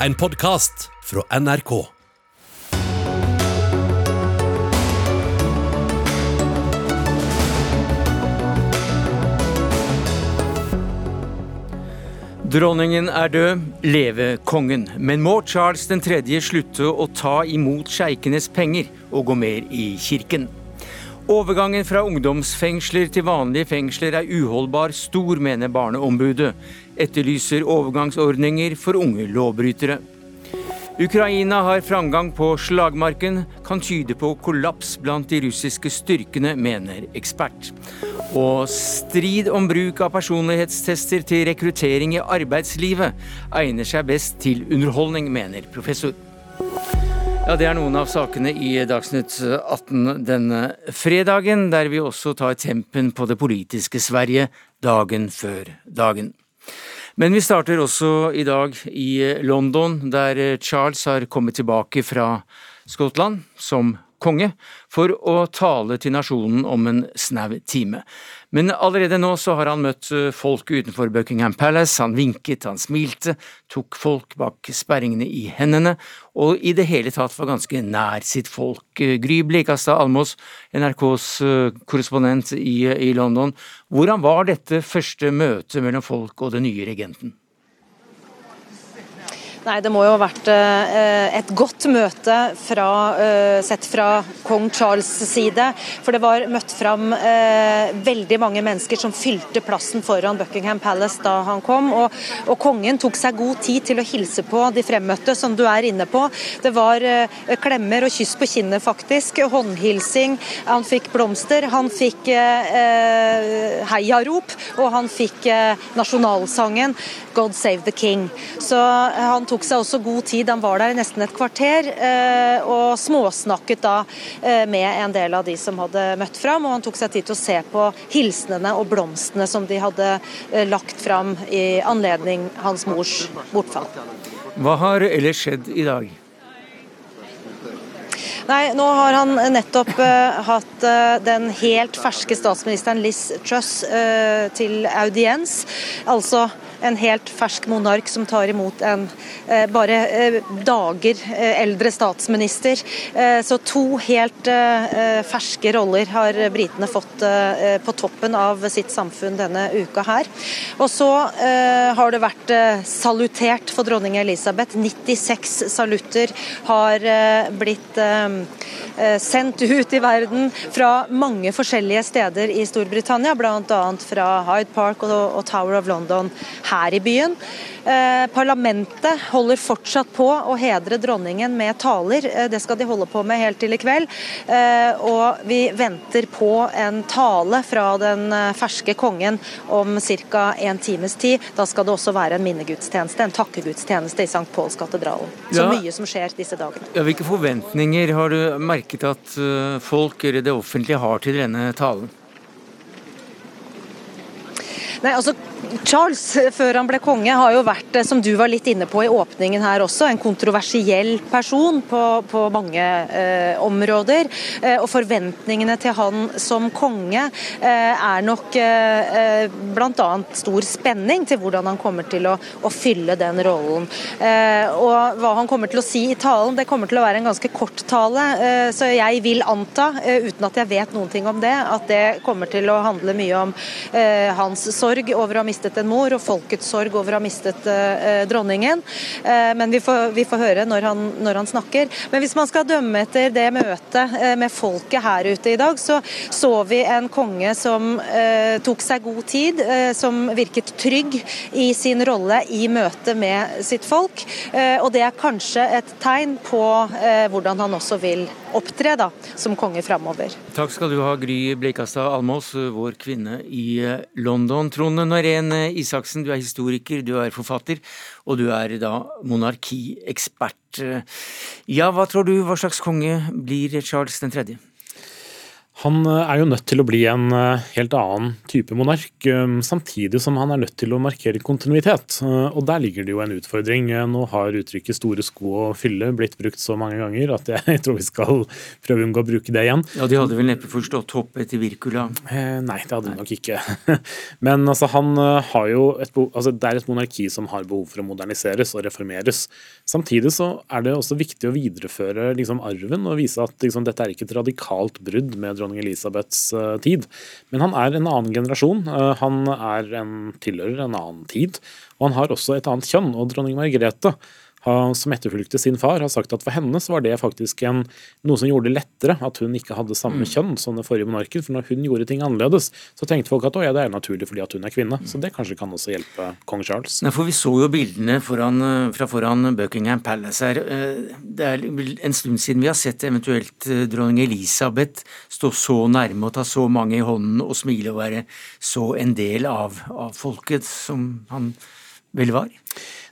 en podkast fra NRK. Dronningen er død, leve kongen. Men må Charles 3. slutte å ta imot sjeikenes penger og gå mer i kirken? Overgangen fra ungdomsfengsler til vanlige fengsler er uholdbar stor, mener Barneombudet. Etterlyser overgangsordninger for unge lovbrytere. Ukraina har framgang på slagmarken, kan tyde på kollaps blant de russiske styrkene, mener ekspert. Og strid om bruk av personlighetstester til rekruttering i arbeidslivet egner seg best til underholdning, mener professor. Ja, Det er noen av sakene i Dagsnytt 18 denne fredagen, der vi også tar tempen på det politiske Sverige dagen før dagen. Men vi starter også i dag i London, der Charles har kommet tilbake fra Skottland som konge for å tale til nasjonen om en snau time. Men allerede nå så har han møtt eh, folk utenfor Buckingham Palace. Han vinket, han smilte, tok folk bak sperringene i hendene, og i det hele tatt var ganske nær sitt folk. Eh, Gry Blekastad Almås, NRKs eh, korrespondent i, i London. Hvordan var dette første møtet mellom folk og den nye regenten? Nei, Det må jo ha vært eh, et godt møte fra, eh, sett fra kong Charles' side. For det var møtt fram eh, veldig mange mennesker som fylte plassen foran Buckingham Palace da han kom. Og, og, kongen tok seg god tid til å hilse på de fremmøtte, som du er inne på. Det var klemmer og kyss på kinnet, faktisk. Håndhilsing. Han fikk blomster. Han fikk eh, heiarop, og han fikk nasjonalsangen 'God save the King'. Så han tok tok seg også god tid. Han var der i nesten et kvarter eh, og småsnakket da eh, med en del av de som hadde møtt fram. Og han tok seg tid til å se på hilsenene og blomstene som de hadde eh, lagt fram i anledning hans mors bortfall. Hva har ellers skjedd i dag? Nei, Nå har han nettopp uh, hatt uh, den helt ferske statsministeren Liz Truss uh, til audiens. Altså en helt fersk monark som tar imot en eh, bare eh, dager eh, eldre statsminister. Så to helt ferske roller har britene fått på toppen av sitt samfunn denne uka her. Og så har det vært salutert for dronning Elisabeth. 96 salutter har blitt sendt ut i verden fra mange forskjellige steder i Storbritannia, bl.a. fra Hyde Park og Tower of London her i byen. Eh, parlamentet holder fortsatt på å hedre dronningen med taler. Eh, det skal de holde på med helt til i kveld. Eh, og vi venter på en tale fra den ferske kongen om ca. en times tid. Da skal det også være en minnegudstjeneste, en takkegudstjeneste i St. Pauls katedralen. Så ja. mye som skjer disse dagene. Ja, hvilke forventninger har du merket at folk eller det offentlige har til denne talen? Nei, altså Charles, før han ble konge, har jo vært, som du var litt inne på i åpningen her også, en kontroversiell person på, på mange eh, områder. Eh, og forventningene til han som konge eh, er nok eh, bl.a. stor spenning til hvordan han kommer til å, å fylle den rollen. Eh, og hva han kommer til å si i talen, det kommer til å være en ganske kort tale. Eh, så jeg vil anta, eh, uten at jeg vet noen ting om det, at det kommer til å handle mye om hans sorg over å mistet en mor, og folkets sorg over å ha mistet eh, dronningen. Eh, men vi får, vi får høre når han, når han, snakker. Men hvis man skal dømme etter det møtet eh, med folket her ute i dag, så så vi en konge som tok seg god tid, som virket trygg i sin rolle i møte med sitt folk. Og det er kanskje et tegn på hvordan han også vil opptre da, som konge framover. Takk skal du ha, Gry Blekastad Almås, vår kvinne i London. Trond Norén Sten Isaksen, du er historiker, du er forfatter, og du er da monarkiekspert. Ja, hva tror du, hva slags konge blir Charles 3.? Han eh, er jo nødt til å bli en eh, helt annen type monark, eh, samtidig som han er nødt til å markere kontinuitet. Og der ligger det jo en utfordring. Nå har uttrykket 'store sko å fylle' blitt brukt så mange ganger at jeg tror vi skal prøve å unngå å bruke det igjen. Ja, De hadde vel neppe forstått hoppet til Wirkola? Eh, nei, det hadde de nok ikke. Men altså, han har jo et, altså, det er et monarki som har behov for å moderniseres og reformeres. Samtidig så er det også viktig å videreføre liksom, arven og vise at liksom, dette er ikke et radikalt brudd med dronning Elisabeths eh, tid. Men han er en annen generasjon. Eh, han er en, tilhører en annen tid. Og han har også et annet kjønn. Og dronning Margrethe som etterfulgte sin far, har sagt at for henne så var det faktisk en, noe som gjorde det lettere at hun ikke hadde samme mm. kjønn som den forrige monarken. For når hun gjorde ting annerledes, så tenkte folk at å ja, det er naturlig fordi at hun er kvinne. Så det kanskje kan også hjelpe kong Charles. Ja, for Vi så jo bildene foran, eh, fra foran Buckingham Palace her. Eh, det er en stund siden vi har sett eventuelt eh, dronning Elisabeth stå så nærme og ta så mange i hånden og smile og være så en del av, av folket som han vel var.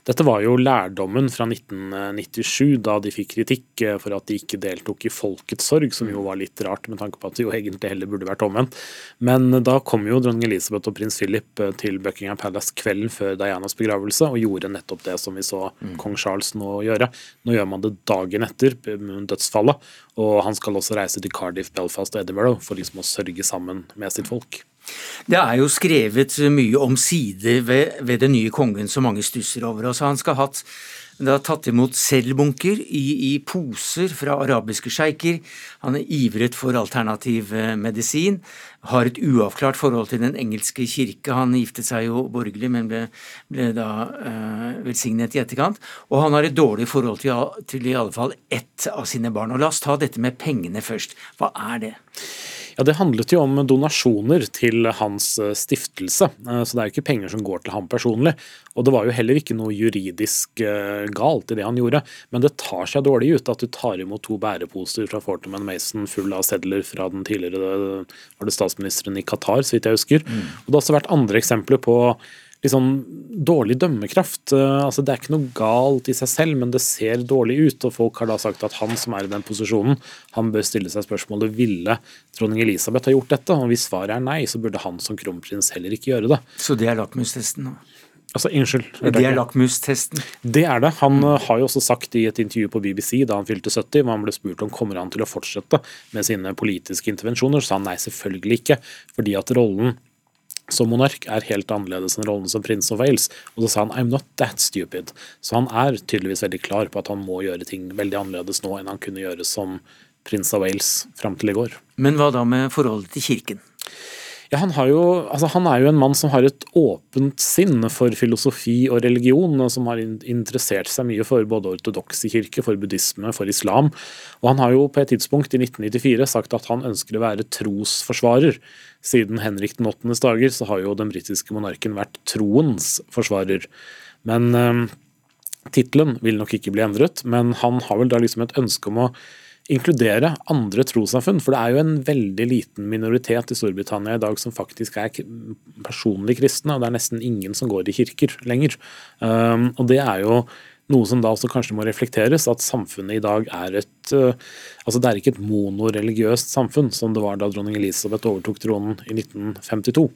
Dette var jo lærdommen fra 1997, da de fikk kritikk eh, for at de ikke deltok i Folkets sorg, som jo var litt rart, med tanke på at det jo egentlig heller burde vært omvendt. Men da kom jo dronning Elisabeth og prins Philip eh, til Buckingham Palace kvelden før Dianas begravelse, og gjorde nettopp det som vi så mm. kong Charles nå gjøre. Nå gjør man det dagen etter dødsfallet, og han skal også reise til Cardiff, Belfast og Edinburgh for liksom å sørge sammen med sitt folk. Det er jo skrevet mye om sider ved, ved den nye kongen som mange stusser over. Også han skal ha hatt det har tatt imot selvbunker i, i, poser fra arabiske sjeiker. Han er ivret for alternativ eh, medisin. Har et uavklart forhold til den engelske kirke. Han giftet seg jo borgerlig, men ble, ble da uh, velsignet i etterkant. Og han har et dårlig forhold til, til i alle fall ett av sine barn. Og La oss ta dette med pengene først. Hva er det? Ja, Det handlet jo om donasjoner til hans eh, stiftelse, eh, så det er jo ikke penger som går til ham personlig. Og det var jo heller ikke noe juridisk eh, galt i det han gjorde, men det tar seg dårlig ut at du tar imot to bæreposer fra Fortum Mason full av sedler fra den tidligere var det statsministeren i Qatar, så vidt jeg husker. Mm. Og Det har også vært andre eksempler på liksom dårlig dømmekraft. Eh, altså Det er ikke noe galt i seg selv, men det ser dårlig ut. Og folk har da sagt at han som er i den posisjonen, han bør stille seg spørsmålet ville dronning Elisabeth ha gjort dette. Og hvis svaret er nei, så burde han som kronprins heller ikke gjøre det. Så det er lakmustesten? nå? Altså, unnskyld. Det er lakmustesten? Det er det. Han mm. har jo også sagt i et intervju på BBC da han fylte 70, hvor han ble spurt om kommer han til å fortsette med sine politiske intervensjoner, så sa han nei, selvfølgelig ikke. Fordi at rollen som monark er helt annerledes enn rollen som prins of Wales. Og så sa han 'I'm not that stupid'. Så han er tydeligvis veldig klar på at han må gjøre ting veldig annerledes nå enn han kunne gjøre som prins av Wales fram til i går. Men hva da med forholdet til kirken? Ja, han, jo, altså han, er jo en mann som har et åpent sinn for filosofi og religion, og som har interessert seg mye for både ortodokse kirke, for buddhisme, for islam. Og han har jo på et tidspunkt i 1994 sagt at han ønsker å være trosforsvarer. Siden Henrik den 8.s dager så har jo den britiske monarken vært troens forsvarer. Men eh, tittelen vil nok ikke bli endret, men han har vel da liksom et ønske om å inkludere andre trossamfunn. For det er jo en veldig liten minoritet i Storbritannia i dag som faktisk er personlig kristne, og det er nesten ingen som går i kirker lenger. Um, og det er jo noe som da også kanskje må reflekteres, at samfunnet i dag er et uh, Altså det er ikke et monoreligiøst samfunn som det var da dronning Elisabeth overtok tronen i 1952.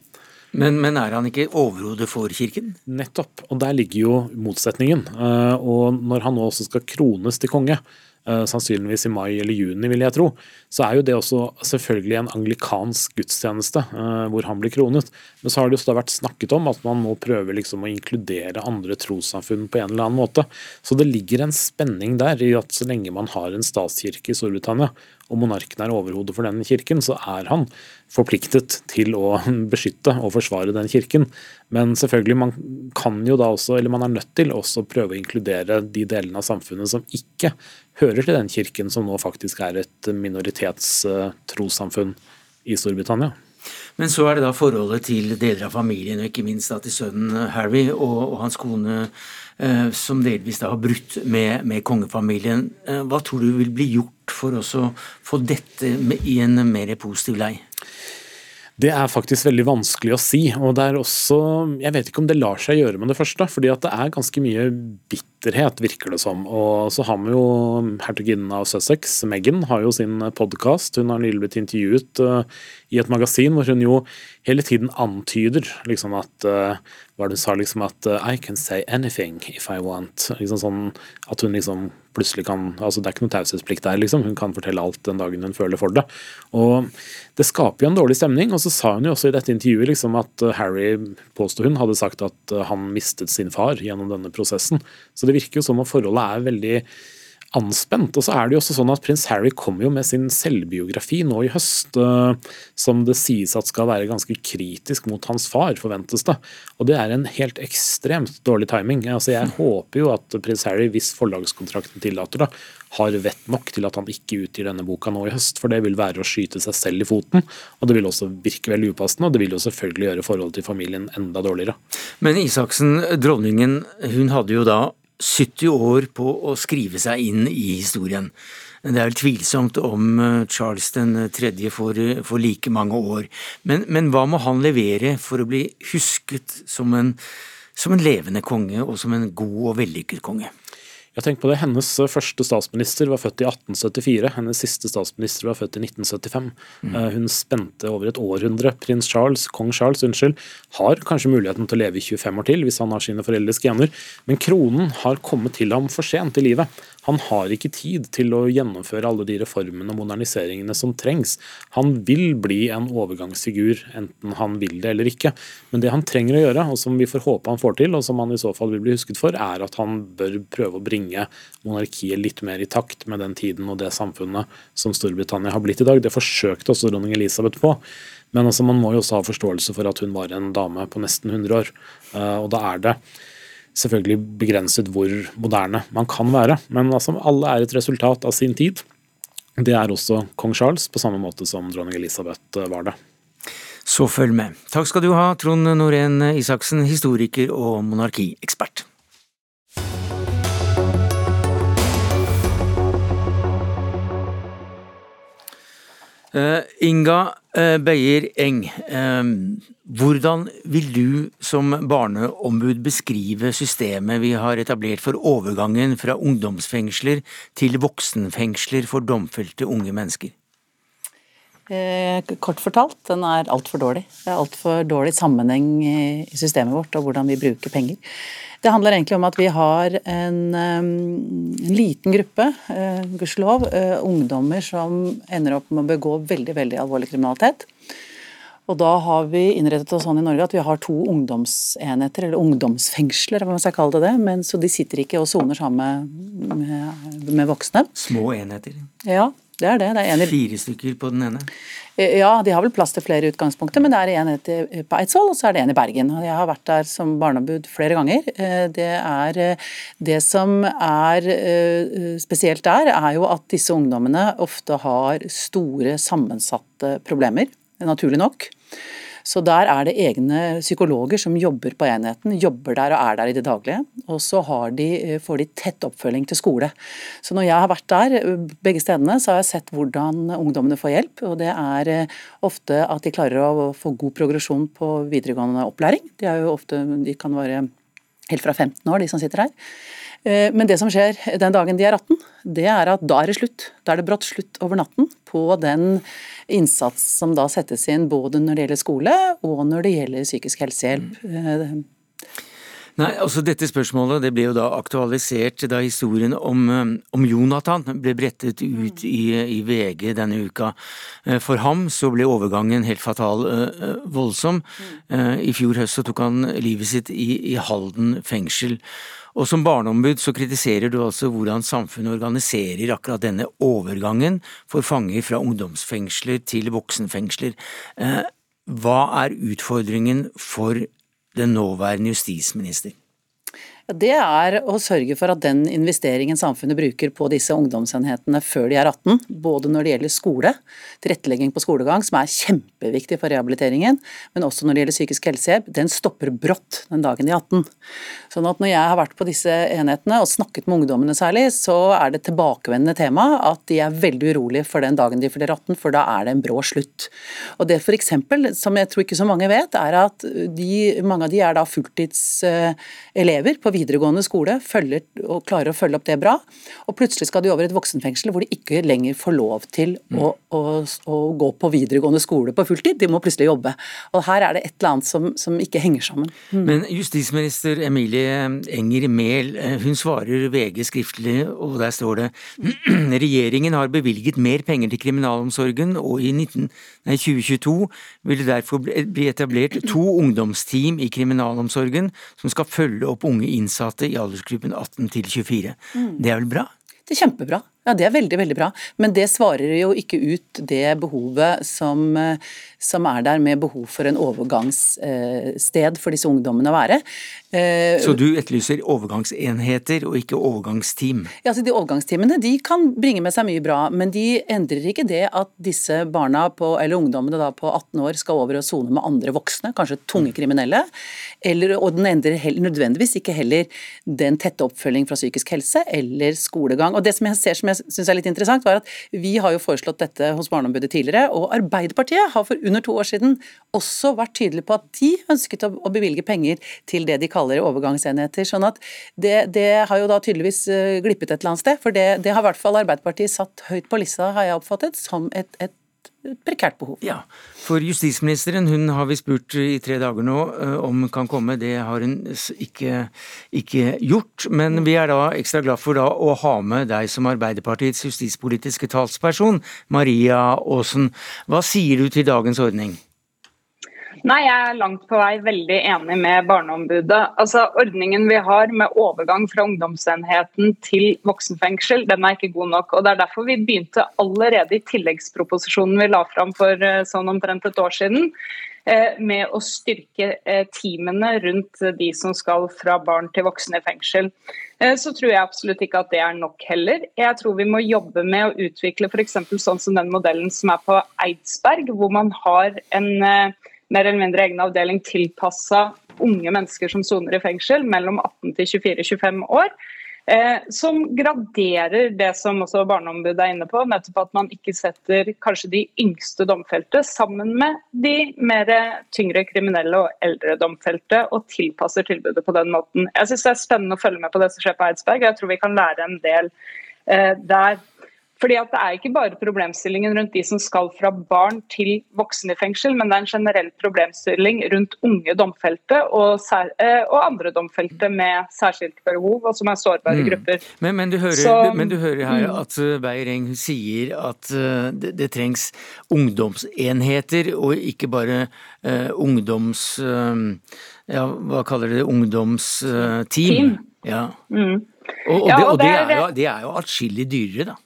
Men, men, er han ikke overhodet for kirken? Nettopp, og der ligger jo motsetningen. Uh, og når han nå også skal krones til konge, sannsynligvis i mai eller juni, vil jeg tro, så er jo det også selvfølgelig en anglikansk gudstjeneste eh, hvor han blir kronet. Men så har det jo vært snakket om at man må prøve liksom å inkludere andre trossamfunn på en eller annen måte. Så det ligger en spenning der i at så lenge man har en statskirke i Storbritannia, og monarken er overhodet for den kirken, så er han forpliktet til å beskytte og forsvare den kirken. Men selvfølgelig, man kan jo da også, eller man er nødt til også prøve å inkludere de delene av samfunnet som ikke hører til den kirken, som nå faktisk er et minoritetstrossamfunn i Storbritannia. Men så er det da forholdet til deler av familien, og ikke minst da til sønnen Harry og, og hans kone, eh, som delvis da har brutt med, med, kongefamilien. Eh, hva tror du vil bli gjort for å få dette i en mer positiv lei? Det er faktisk veldig vanskelig å si. og det er også, Jeg vet ikke om det lar seg gjøre med det første. fordi at det er ganske mye bitterhet, virker det som. Og så har vi jo hertuginnen av Sussex, Meghan, har jo sin podkast. Hun har nylig blitt intervjuet uh, i et magasin hvor hun jo hele tiden antyder liksom at uh, Hva det hun sa liksom at uh, I can say anything if I want. Liksom sånn At hun liksom plutselig kan altså Det er ikke noe taushetsplikt der, liksom. Hun kan fortelle alt den dagen hun føler for det. Og det skaper jo en dårlig stemning. Og så sa hun jo også i dette intervjuet liksom at Harry, påstod hun, hadde sagt at han mistet sin far gjennom denne prosessen. Så det virker jo som om forholdet er veldig anspent. Og så er det jo også sånn at prins Harry kommer jo med sin selvbiografi nå i høst, uh, som det sies at skal være ganske kritisk mot hans far, forventes det. Og det er en helt ekstremt dårlig timing. Altså Jeg håper jo at prins Harry, hvis forlagskontrakten tillater det, har vett nok til at han ikke utgir denne boka nå i høst. For det vil være å skyte seg selv i foten, og det vil også virke veldig upassende. Og det vil jo selvfølgelig gjøre forholdet til familien enda dårligere. Men Isaksen, dronningen, hun hadde jo da 70 år på å skrive seg inn i historien. Det er vel tvilsomt om eh, Charles 3. får, eh, får like mange år. Men, men, hva må han levere for å bli husket som en, som en levende konge og som en god og vellykket konge? Jeg tenker på det, Hennes første statsminister var født i 1874, hennes siste statsminister var født i 1975. Mm. Eh, hun spente over et århundre. Prins Charles, kong Charles, unnskyld, har kanskje muligheten til å leve i 25 år til hvis han har sine foreldres gener, men kronen har kommet til ham for sent i livet. Han har ikke tid til å gjennomføre alle de reformene og moderniseringene som trengs. Han vil bli en overgangsfigur, enten han vil det eller ikke. Men det han trenger å gjøre, og som vi får håpe han får til, og som han i så fall vil bli husket for, er at han bør prøve å bringe monarkiet litt mer i takt med den tiden og det samfunnet som Storbritannia har blitt i dag. Det forsøkte også dronning Elisabeth på. Men altså, man må jo også ha forståelse for at hun var en dame på nesten 100 år. Eh, og da er det selvfølgelig begrenset hvor moderne man kan være. Men altså, alle er et resultat av sin tid. Det er også kong Charles, på samme måte som dronning Elisabeth eh, var det. Så følg med. Takk skal du ha, Trond Norén Isaksen, historiker og monarkiekspert. Uh, Inga uh, Beyer Eng, uh, hvordan vil du som barneombud beskrive systemet vi har etablert for overgangen fra ungdomsfengsler til voksenfengsler for domfelte unge mennesker? Kort fortalt, den er altfor dårlig. Det er altfor dårlig sammenheng i systemet vårt og hvordan vi bruker penger. Det handler egentlig om at vi har en, en liten gruppe, uh, gudskjelov, uh, ungdommer som ender opp med å begå veldig, veldig alvorlig kriminalitet. Og da har vi innrettet oss sånn i Norge at vi har to ungdomsenheter, eller ungdomsfengsler, hva man skal kalle det det. Men, så de sitter ikke og soner sammen med, med, med voksne. Små enheter? Ja, det er det. det er Fire stykker på den ene? Eh, ja, de har vel plass til flere utgangspunkter, men det er en på Eidsvoll og så er det en i Bergen. Jeg har vært der som barneombud flere ganger. Eh, det, er, eh, det som er spesielt der, er jo at disse ungdommene ofte har store sammensatte problemer, naturlig nok. Så der er det egne psykologer som jobber på enheten, jobber der og er der i det daglige. Og så de, eh, får de tett oppfølging til skole. Så når jeg har vært der, eh, begge stedene, så har jeg sett hvordan ungdommene får hjelp. Og det er eh, ofte at de klarer å få god progresjon på videregående opplæring. De, jo ofte, de kan være helt fra 15 år, de som sitter her. Men det som skjer den dagen de er 18, det er at da er det slutt. Da er det brått slutt over natten på den innsats som da settes inn både når det gjelder skole og når det gjelder psykisk helsehjelp. Mm. Nei, altså Dette spørsmålet det ble jo da aktualisert da historien om, eh, om Jonathan ble brettet ut i, i, VG denne uka. Eh, for ham så ble overgangen helt fatal voldsom. Uh, I fjor høst så tok han livet sitt i, i Halden fengsel. Og som barneombud så kritiserer du altså hvordan samfunnet organiserer akkurat denne overgangen for fanger fra ungdomsfengsler til voksenfengsler. Eh, hva er utfordringen for den nåværende justisminister? Det er å sørge for at den investeringen samfunnet bruker på disse ungdomsenhetene før de er 18, både når det gjelder skole, tilrettelegging på skolegang, som er kjempeviktig for rehabiliteringen, men også når det gjelder psykisk helsehjelp, den stopper brått den dagen de er 18. Sånn at når jeg har vært på disse enhetene og snakket med ungdommene særlig, så er det tilbakevendende tema at de er veldig urolige for den dagen de fyller 18, for da er det en brå slutt. Og det for eksempel, som jeg tror ikke så mange vet, er at de, mange av de er da fulltidselever på videregående videregående skole følger, og klarer å følge opp det bra, og plutselig skal de over et voksenfengsel hvor de ikke lenger får lov til å, å, å gå på videregående skole på fulltid, de må plutselig jobbe. Og Her er det et eller annet som, som ikke henger sammen. Mm. Men justisminister Emilie Enger Mehl, eh, hun svarer VG skriftlig, og der står det regjeringen har bevilget mer penger til kriminalomsorgen, og i 19, nei, 2022 vil det derfor bli etablert to ungdomsteam i kriminalomsorgen som skal følge opp unge innsatte i aldersgruppen 18 til 24. Mm. Det er vel bra? Det er kjempebra. Ja, Det er veldig veldig bra, men det svarer jo ikke ut det behovet som, som er der med behov for en overgangssted for disse ungdommene å være. Eh, Så du etterlyser overgangsenheter og ikke overgangsteam? Ja, altså De overgangsteamene de kan bringe med seg mye bra, men de endrer ikke det at disse barna på, eller ungdommene da på 18 år skal over og sone med andre voksne, kanskje tunge kriminelle. Eller, og den endrer heller, nødvendigvis ikke heller den tette oppfølging fra psykisk helse eller skolegang. Og Det som jeg ser som jeg syns er litt interessant, var at vi har jo foreslått dette hos Barneombudet tidligere, og Arbeiderpartiet har for under to år siden også vært tydelig på at de ønsket å, bevilge penger til det de kaller overgangsenheter. sånn at det, det har jo da tydeligvis eh, glippet et eller annet sted, for det, det har i hvert fall Arbeiderpartiet satt høyt på lista, har jeg oppfattet, som et, et prekært behov. Ja, For justisministeren, hun har vi spurt i tre dager nå eh, om kan komme. Det har hun ikke, ikke gjort. Men vi er da ekstra glad for da å ha med deg som Arbeiderpartiets justispolitiske talsperson, Maria Aasen. Hva sier du til dagens ordning? Nei, Jeg er langt på vei veldig enig med Barneombudet. Altså, Ordningen vi har med overgang fra ungdomsenheten til voksenfengsel, den er ikke god nok. og Det er derfor vi begynte allerede i tilleggsproposisjonen vi la fram for eh, sånn omtrent et år siden, eh, med å styrke eh, teamene rundt de som skal fra barn til voksne i fengsel. Så tror jeg absolutt ikke at det er nok heller. Jeg tror vi må jobbe med å utvikle f.eks. sånn som den modellen som er på Eidsberg, hvor man har en mer eller mindre egen avdeling tilpassa unge mennesker som soner i fengsel, mellom 18 til 24-25 år. Eh, som graderer det som også Barneombudet er inne på, nettopp at man ikke setter kanskje de yngste domfelte sammen med de mer tyngre kriminelle og eldre domfelte, og tilpasser tilbudet på den måten. Jeg syns det er spennende å følge med på det som skjer på Eidsberg. Jeg tror vi kan lære en del eh, der. Fordi at Det er ikke bare problemstillingen rundt de som skal fra barn til voksne i fengsel, men det er en generell problemstilling rundt unge domfelte og, eh, og andre domfelte med særskilte behov, og som er sårbare mm. grupper. Men, men, du hører, Så, men, du hører, her mm. at uh, Beyer-Eng sier at uh, det, det, trengs ungdomsenheter, og ikke bare uh, ungdoms... ja, hva kaller det? Ungdomsteam? Uh, Ja. Mm. Og, og, ja, og, det, og det, er jo, det er jo atskillig dyrere, da.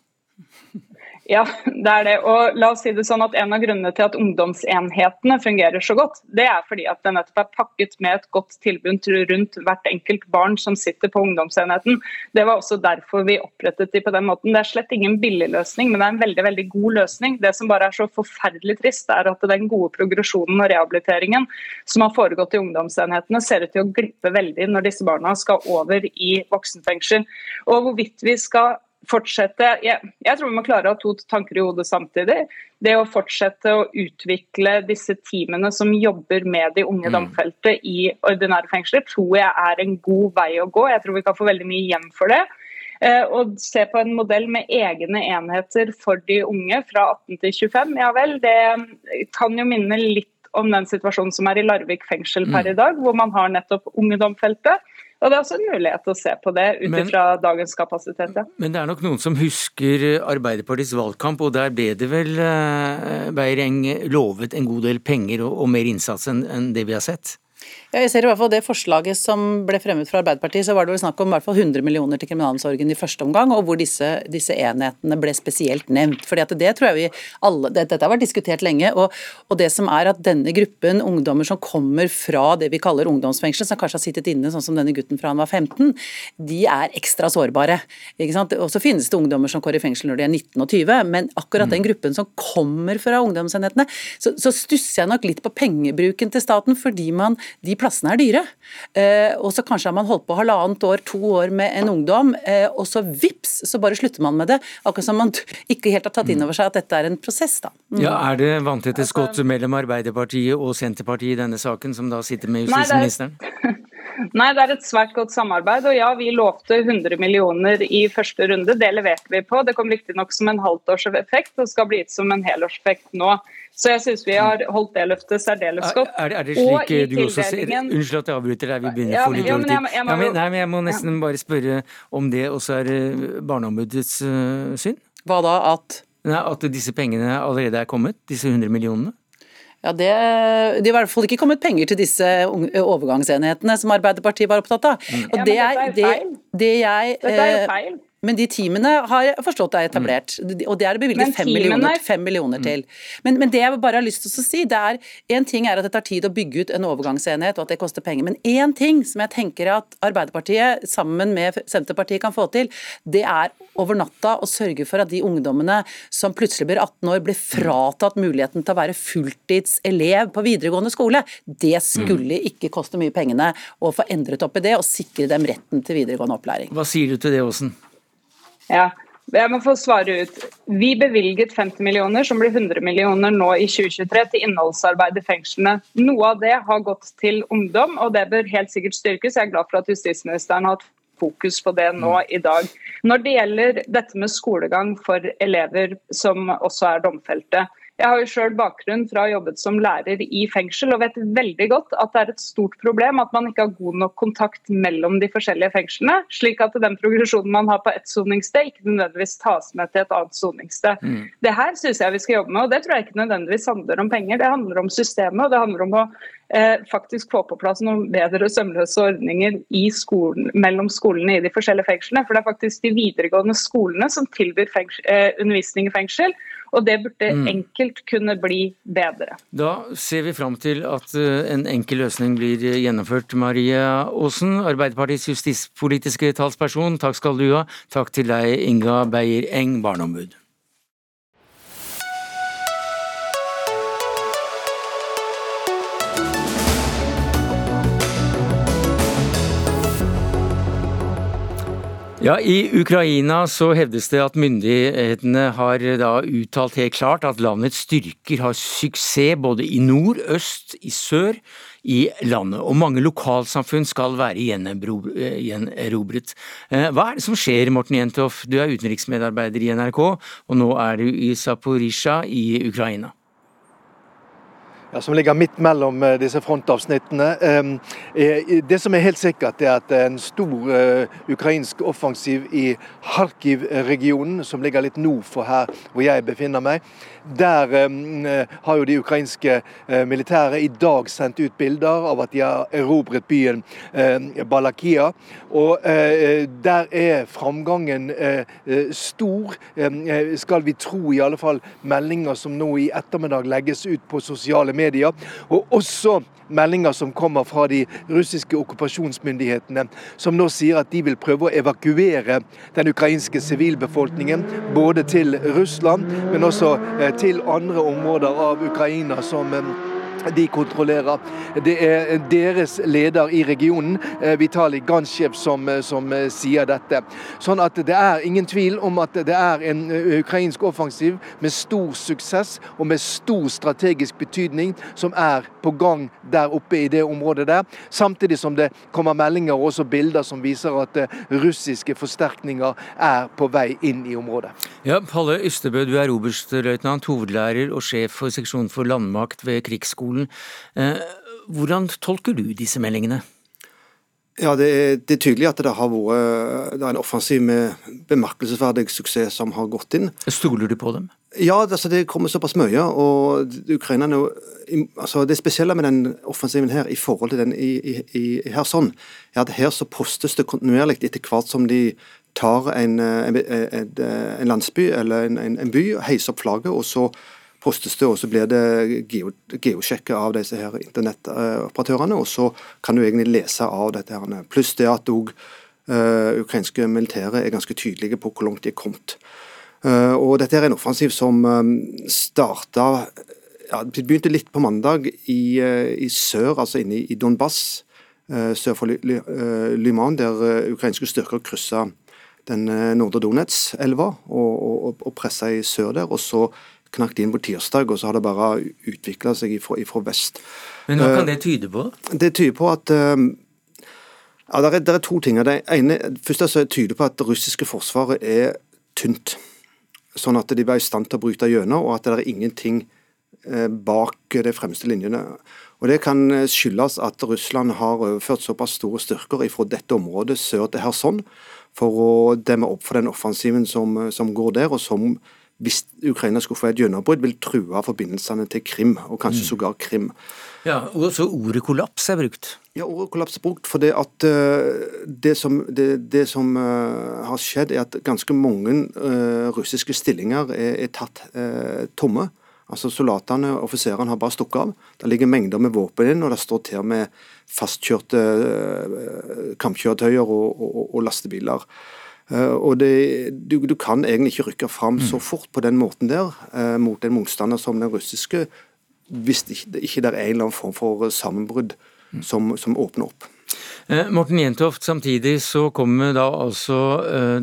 Ja, det er det. Og la oss si det sånn at En av grunnene til at ungdomsenhetene fungerer så godt, det er fordi at det nettopp er pakket med et godt tilbud rundt hvert enkelt barn som sitter på ungdomsenheten. Det var også derfor vi opprettet de på den måten. Det er slett ingen billig løsning, men det er en veldig veldig god løsning. Det som bare er så forferdelig trist, er at den gode progresjonen og rehabiliteringen som har foregått i ungdomsenhetene, ser ut til å glippe veldig når disse barna skal over i voksenfengsel. Og hvorvidt vi skal fortsette jeg, jeg, tror vi må klare å ha to tanker i hodet samtidig. Det å fortsette å utvikle disse teamene som jobber med de unge mm. domfelte i ordinære fengsler, tror jeg er en god vei å gå. Jeg tror vi kan få veldig mye igjen for det. Eh, og se på en modell med egne enheter for de unge fra 18 til 25, ja vel, det kan jo minne litt om den situasjonen som er i Larvik fengsel per mm. i dag, hvor man har nettopp unge domfelte og Det er også en mulighet å se på det ut ifra dagens kapasitet. Ja. Men det er nok noen som husker Arbeiderpartiets valgkamp, og der ble det vel eh, Beireng lovet en god del penger og, og mer innsats enn det vi har sett? Ja, jeg ser i hvert fall Det forslaget som ble fremmet fra Arbeiderpartiet, så var det vel snakk om i hvert fall 100 millioner til kriminalomsorgen i første omgang, og hvor disse, disse enhetene ble spesielt nevnt. Fordi at det tror jeg vi alle, det, Dette har vært diskutert lenge. Og, og, det som er at denne gruppen ungdommer som kommer fra det vi kaller ungdomsfengsel, som kanskje har sittet inne sånn som denne gutten fra han var 15, de er ekstra sårbare. ikke sant? Og så finnes det ungdommer som går i fengsel når de er 19 og 20, men akkurat den mm. gruppen som kommer fra ungdomsenhetene, så, så stusser jeg nok litt på pengebruken til staten, fordi man de plassene er dyre. Eh, og så kanskje har man holdt på halvannet år, to år med en ungdom, eh, og så vips, så bare slutter man med det. Akkurat som man ikke helt har tatt inn over seg at dette er en prosess, da. Mm. Ja, Er det vanntette skott mellom Arbeiderpartiet og Senterpartiet i denne saken, som da sitter med justisministeren? Nei, det er det er et svært godt samarbeid. Og ja, vi lovte 100 millioner i første runde. Det leverte vi på. Det kom riktignok som en halvtårseffekt og skal bli gitt som en helårseffekt nå. Så jeg syns vi har holdt det løftet særdeles godt. Er, er, det slik du også ser Unnskyld at jeg avbryter deg, vi begynner å få litt dårlig tid. Ja, men, nei, men jeg må nesten bare spørre om det også er eh, Barneombudets uh, syn? Hva da? At? Nei, At disse pengene allerede er kommet? Disse 100 millionene? Ja, det, det er i hvert fall ikke kommet penger til disse overgangsenhetene som Arbeiderpartiet var opptatt av. Mm. Og ja, men det er. Det, det jeg, dette er jo eh, feil. Men de teamene har jeg forstått er etablert, mm. og det er det bevilget fem millioner, millioner, til. Men, men, det jeg bare har lyst til å si, det er en ting er at det tar tid å bygge ut en overgangsenhet, og at det koster penger. Men én ting som jeg tenker at Arbeiderpartiet sammen med Senterpartiet kan få til, det er over natta å sørge for at de ungdommene som plutselig blir 18 år, blir fratatt muligheten til å være fulltidselev på videregående skole. Det skulle ikke koste mye pengene å få endret opp i det og sikre dem retten til videregående opplæring. Hva sier du til det, Åsen? Ja, jeg må få svare ut. Vi bevilget 50 millioner, som blir 100 millioner nå i 2023, til innholdsarbeid i fengslene. Noe av det har gått til ungdom, og det bør helt sikkert styrkes. Jeg er glad for at justisministeren har hatt fokus på det nå i dag. Når det gjelder dette med skolegang for elever som også er domfelte, jeg har jo selv bakgrunn fra å ha jobbet som lærer i fengsel og vet veldig godt at det er et stort problem at man ikke har god nok kontakt mellom de forskjellige fengslene, slik at den progresjonen man har på ett soningssted, ikke nødvendigvis tas med til et annet soningssted. Mm. Det her syns jeg vi skal jobbe med, og det tror jeg ikke nødvendigvis handler om penger. Det handler om systemet, og det handler om å faktisk få på plass noen bedre sømløse ordninger skolen, mellom skolene i de forskjellige fengslene. For det er faktisk de videregående skolene som tilbyr eh, undervisning i fengsel. Og det burde mm. enkelt kunne bli bedre. Da ser vi fram til at eh, en enkel løsning blir gjennomført. Maria Aasen, Arbeiderpartiets justispolitiske talsperson, takk skal du ha. Takk til deg, Inga Beyer Eng, barneombud. Ja, I Ukraina så hevdes det at myndighetene har da uttalt helt klart at landets styrker har suksess både i nord, øst, i sør i landet. Og mange lokalsamfunn skal være gjenerobret. Eh, hva er det som skjer, Morten Jentoff? Du er utenriksmedarbeider i NRK, og nå er du i Zaporizjzja i Ukraina ja, som ligger midt mellom eh, disse frontavsnittene. Ehm, eh, det som er helt sikkert, er at en stor eh, ukrainsk offensiv i Kharkiv-regionen, som ligger litt nord for her hvor jeg befinner meg, der ehm, har jo de ukrainske militære i dag sendt ut bilder av at de har erobret byen ehm, Balakia. Og der er framgangen stor, skal vi tro i alle fall meldinger som nå i ettermiddag legges ut på sosiale medier og også meldinger som kommer fra de russiske okkupasjonsmyndighetene, som nå sier at de vil prøve å evakuere den ukrainske sivilbefolkningen både til Russland, men også eh, til andre områder av Ukraina som eh, de kontrollerer. Det er deres leder i regionen, eh, Vitalij Gansjev, som, eh, som, eh, sier dette. Sånn at det er ingen tvil om at det er en ukrainsk offensiv med stor suksess og med stor strategisk betydning som er på gang der oppe i det området der. Samtidig som det kommer meldinger og også bilder som viser at russiske forsterkninger er på vei inn i området. Ja, Palle Ystebø, du er oberstløytnant, hovedlærer og sjef for seksjon for landmakt ved Krigsskolen skolen. Eh, hvordan tolker du disse meldingene? Ja, det er, det er, tydelig at det har vært det er en offensiv med bemerkelsesverdig suksess som har gått inn. Stoler du på dem? Ja, altså det kommer såpass mye. og Ukrainerne, altså Det spesielle med den offensiven her i forhold til den i, i, i Kherson, er at her så postes det kontinuerlig etter hvert som de tar en, en, en, en landsby eller en, by, heiser opp flagget, og så postes det, og så blir det geosjekket av disse her internettoperatørene. Og så kan du egentlig lese av dette. her. Pluss det at òg uh, ukrainske militære er ganske tydelige på hvor langt de er kommet. Uh, og dette er en offensiv som um, starta ja, Det begynte litt på mandag i, uh, i sør, altså inne i, i Donbass, sør for Lyman, der ukrainske styrker kryssa den nordre Donets-elva og, og, og pressa i sør der. og så knakk inn på tirsdag, og så har det bare utvikla seg ifra, ifra, vest. Men hva kan eh, det tyde på? Det tyder på at uh, Ja, det er, det er, to ting. Det ene, først så tyder på at det russiske forsvaret er tynt. Sånn at de var i stand til å bryte gjennom, og at det er ingenting eh, bak de fremste linjene. Og Det kan skyldes at Russland har overført såpass store styrker fra dette området sør til Kherson for å demme opp for den offensiven som, som går der, og som hvis Ukraina skulle få et gjennombrudd, vil true forbindelsene til Krim, og kanskje mm. sågar Krim. Ja, og Så ordet kollaps er brukt? Ja, ordet kollaps er brukt fordi at uh, det som, det, det som uh, har skjedd, er at ganske mange uh, russiske stillinger er, er tatt tomme. Altså Soldatene og offiserene har bare stukket av. Det ligger mengder med våpen inn, og det står til med fastkjørte kampkjøretøyer og, og, og lastebiler. Eh, og det, du, du, kan egentlig ikke rykke fram så mm. fort på den måten der eh, mot en motstander som den russiske, hvis det ikke, ikke er en eller annen form for sammenbrudd mm. som, som åpner opp. Eh, Morten Jentoft, samtidig så kommer da altså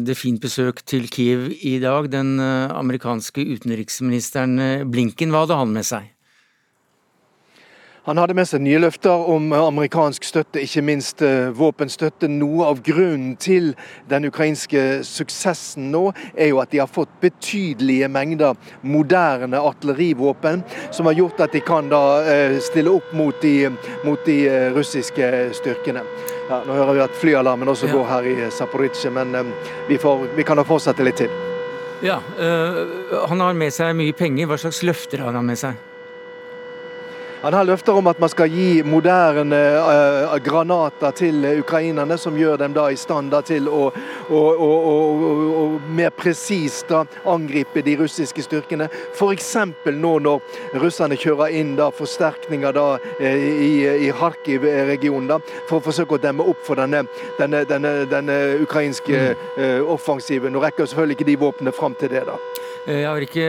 det fint besøk til Kiev i dag. Den amerikanske utenriksministeren Blinken, hva hadde han med seg? Han hadde med seg nye løfter om amerikansk støtte, ikke minst eh, våpenstøtte. Noe av grunnen til den ukrainske suksessen nå, er jo at de har fått betydelige mengder moderne artillerivåpen, som har gjort at de kan da eh, stille opp mot de, mot de eh, russiske styrkene. Ja, nå hører vi at flyalarmen også ja. går her i Zaporizjzja, men vi, får, vi kan da fortsette litt til. Ja, øh, Han har med seg mye penger. Hva slags løfter har han med seg? Han har løfter om at man skal gi moderne uh, granater til ukrainerne, som gjør dem da i stand til å, å, å, å mer presist angripe de russiske styrkene. F.eks. nå når russerne kjører inn da forsterkninger da, uh, i, i Kharkiv-regionen for å forsøke å demme opp for denne, denne, denne, denne ukrainske uh, offensiven. Nå rekker selvfølgelig ikke de våpnene fram til det. da. Jeg har ikke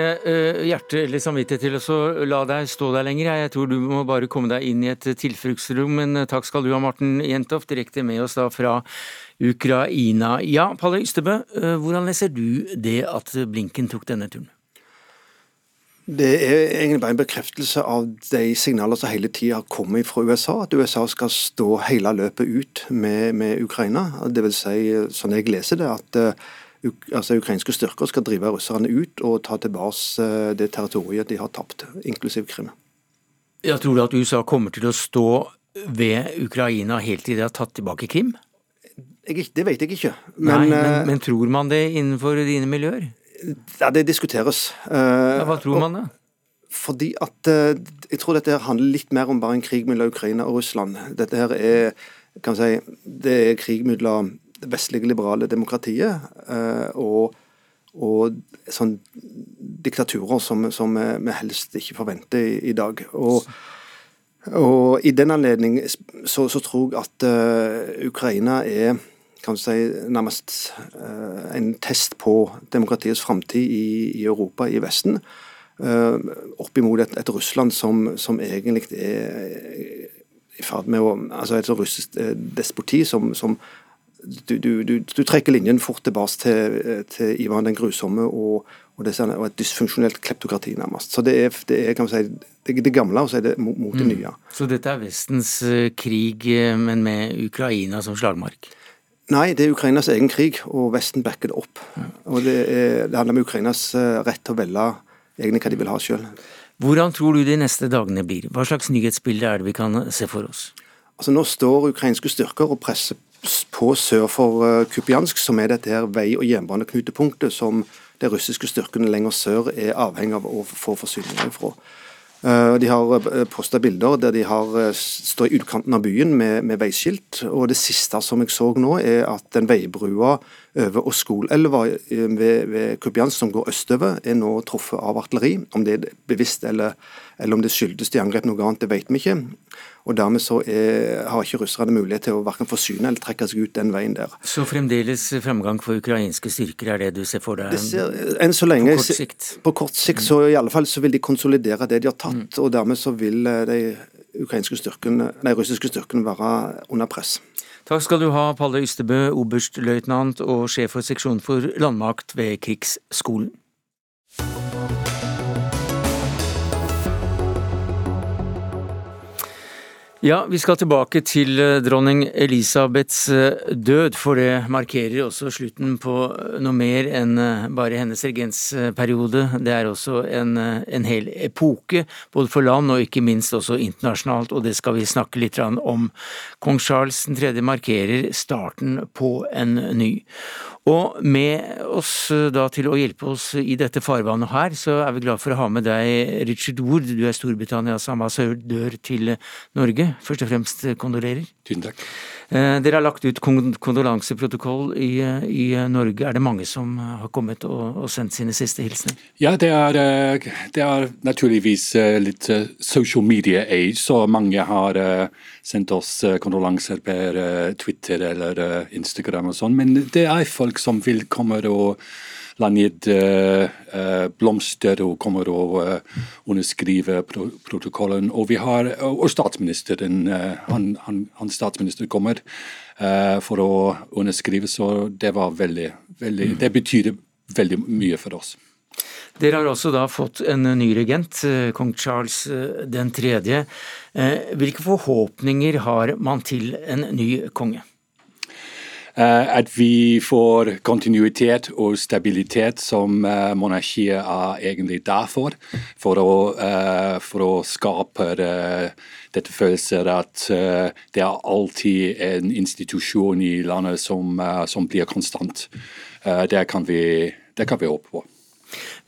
hjerte eller samvittighet til å la deg stå der lenger. Jeg tror du må bare komme deg inn i et tilfluktsrom. Men eh, takk skal du ha, Morten Jentoft, direkte med oss da fra Ukraina. Ja, Palle Ystebø, eh, hvordan leser du det at Blinken tok denne turen? Det er egentlig bare en bekreftelse av de signaler som hele tida kommet fra USA. At USA skal stå hele løpet ut med, med Ukraina. Det vil si, sånn jeg leser det, at altså, ukrainske styrker skal drive russerne ut og ta tilbake det territoriet de har tapt, inklusiv Krim. Jeg tror du at USA kommer til å stå ved Ukraina helt til de har tatt tilbake Krim? Jeg, det vet jeg ikke. Men, Nei, men, eh, men, tror man det innenfor dine miljøer? Ja, det diskuteres. Ja, hva tror man da? Fordi at eh, Jeg tror dette handler litt mer om bare en krig mellom Ukraina og Russland. Dette her er kan si, det er krig mellom vestlige liberale demokratiet eh, og, og sånn diktaturer som, som vi helst ikke forventer i, i dag. Og, og, I den anledning så, så tror jeg at uh, Ukraina er kan du si, nærmest uh, en test på demokratiets framtid i, i, Europa, i Vesten. Uh, opp imot et, et Russland som, som, egentlig er i ferd med å altså Et russisk despoti som, som du, du, du, du, trekker linjen fort tilbake til, til Ivan den grusomme og, og, det, og et dysfunksjonelt kleptokrati, nærmest. Så det er, det er kan man si, det, det gamle, og så er det mot, mot det mm. nye. Så dette er Vestens eh, krig, eh, men med Ukraina som slagmark? Nei, det er Ukrainas egen krig, og Vesten backer det opp. Og det, er, det handler om Ukrainas eh, rett til å velge egentlig hva de vil ha sjøl. Hvordan tror du de neste dagene blir? Hva slags nyhetsbilde er det vi kan se for oss? Altså Nå står ukrainske styrker og presser på sør for Kupiansk, som er dette her vei- og jernbaneknutepunktet som de russiske styrkene lenger sør er avhengig av å få forsyninger ifra. Eh, de har eh, posta bilder der de har eh, står i utkanten av byen med, med, veiskilt. og Det siste som jeg så nå, er at den veibrua over Oskolelva ved, ved Kupiansk som går østover, er nå truffet av artilleri. Om det er bevisst eller, eller om det skyldes de angrep noe annet, det vet vi ikke. Og Dermed så er, har ikke russerne mulighet til å verken forsyne eller trekke seg ut den veien der. Så fremdeles fremgang for ukrainske styrker er det du ser for deg ser, enn så lenge, på kort sikt? På kort sikt så i alle fall så vil de konsolidere det de har tatt, mm. og dermed så vil eh, de styrkene, nei, russiske styrkene være under press. Takk skal du ha, Palle Ystebø, oberstløytnant og sjef for seksjon for landmakt ved Krigsskolen. Ja, vi skal tilbake til eh, dronning Elisabeths eh, død, for det markerer også slutten på eh, noe mer enn bare hennes regensperiode. Det er også en, en hel epoke, både for land og ikke minst også internasjonalt, og det skal vi snakke litt om. Kong Charles 3. markerer starten på en ny. Og med oss da til å hjelpe oss i dette farvannet her, så er vi glad for å ha med deg Richard Wood. Du er Storbritannias ambassadør til Norge. Først og fremst kondolerer. Tusen takk. Eh, dere har lagt ut kondolanseprotokoll i, i, Norge. Er det mange som har kommet og, og sendt sine siste hilsener? Ja, det er, eh, det er, naturligvis eh, litt social media age, så mange har sendt oss kondolanser per Twitter eller Instagram og sånn. Men det er folk som vil komme og la ned blomster og kommer og underskrive underskriver protokollen. Og vi har, og statsministeren, han, han, han, statsminister kommer for å underskrive, så det var veldig, veldig Det betyr veldig mye for oss. Dere har også da fått en ny regent, kong Charles 3. Hvilke forhåpninger har man til en ny konge? Eh, at vi får kontinuitet og stabilitet som eh, monarkiet er egentlig der for. For å, eh, for å skape dette følelsen at det er alltid en institusjon i landet som, som blir konstant. Det kan, vi, det kan vi håpe på.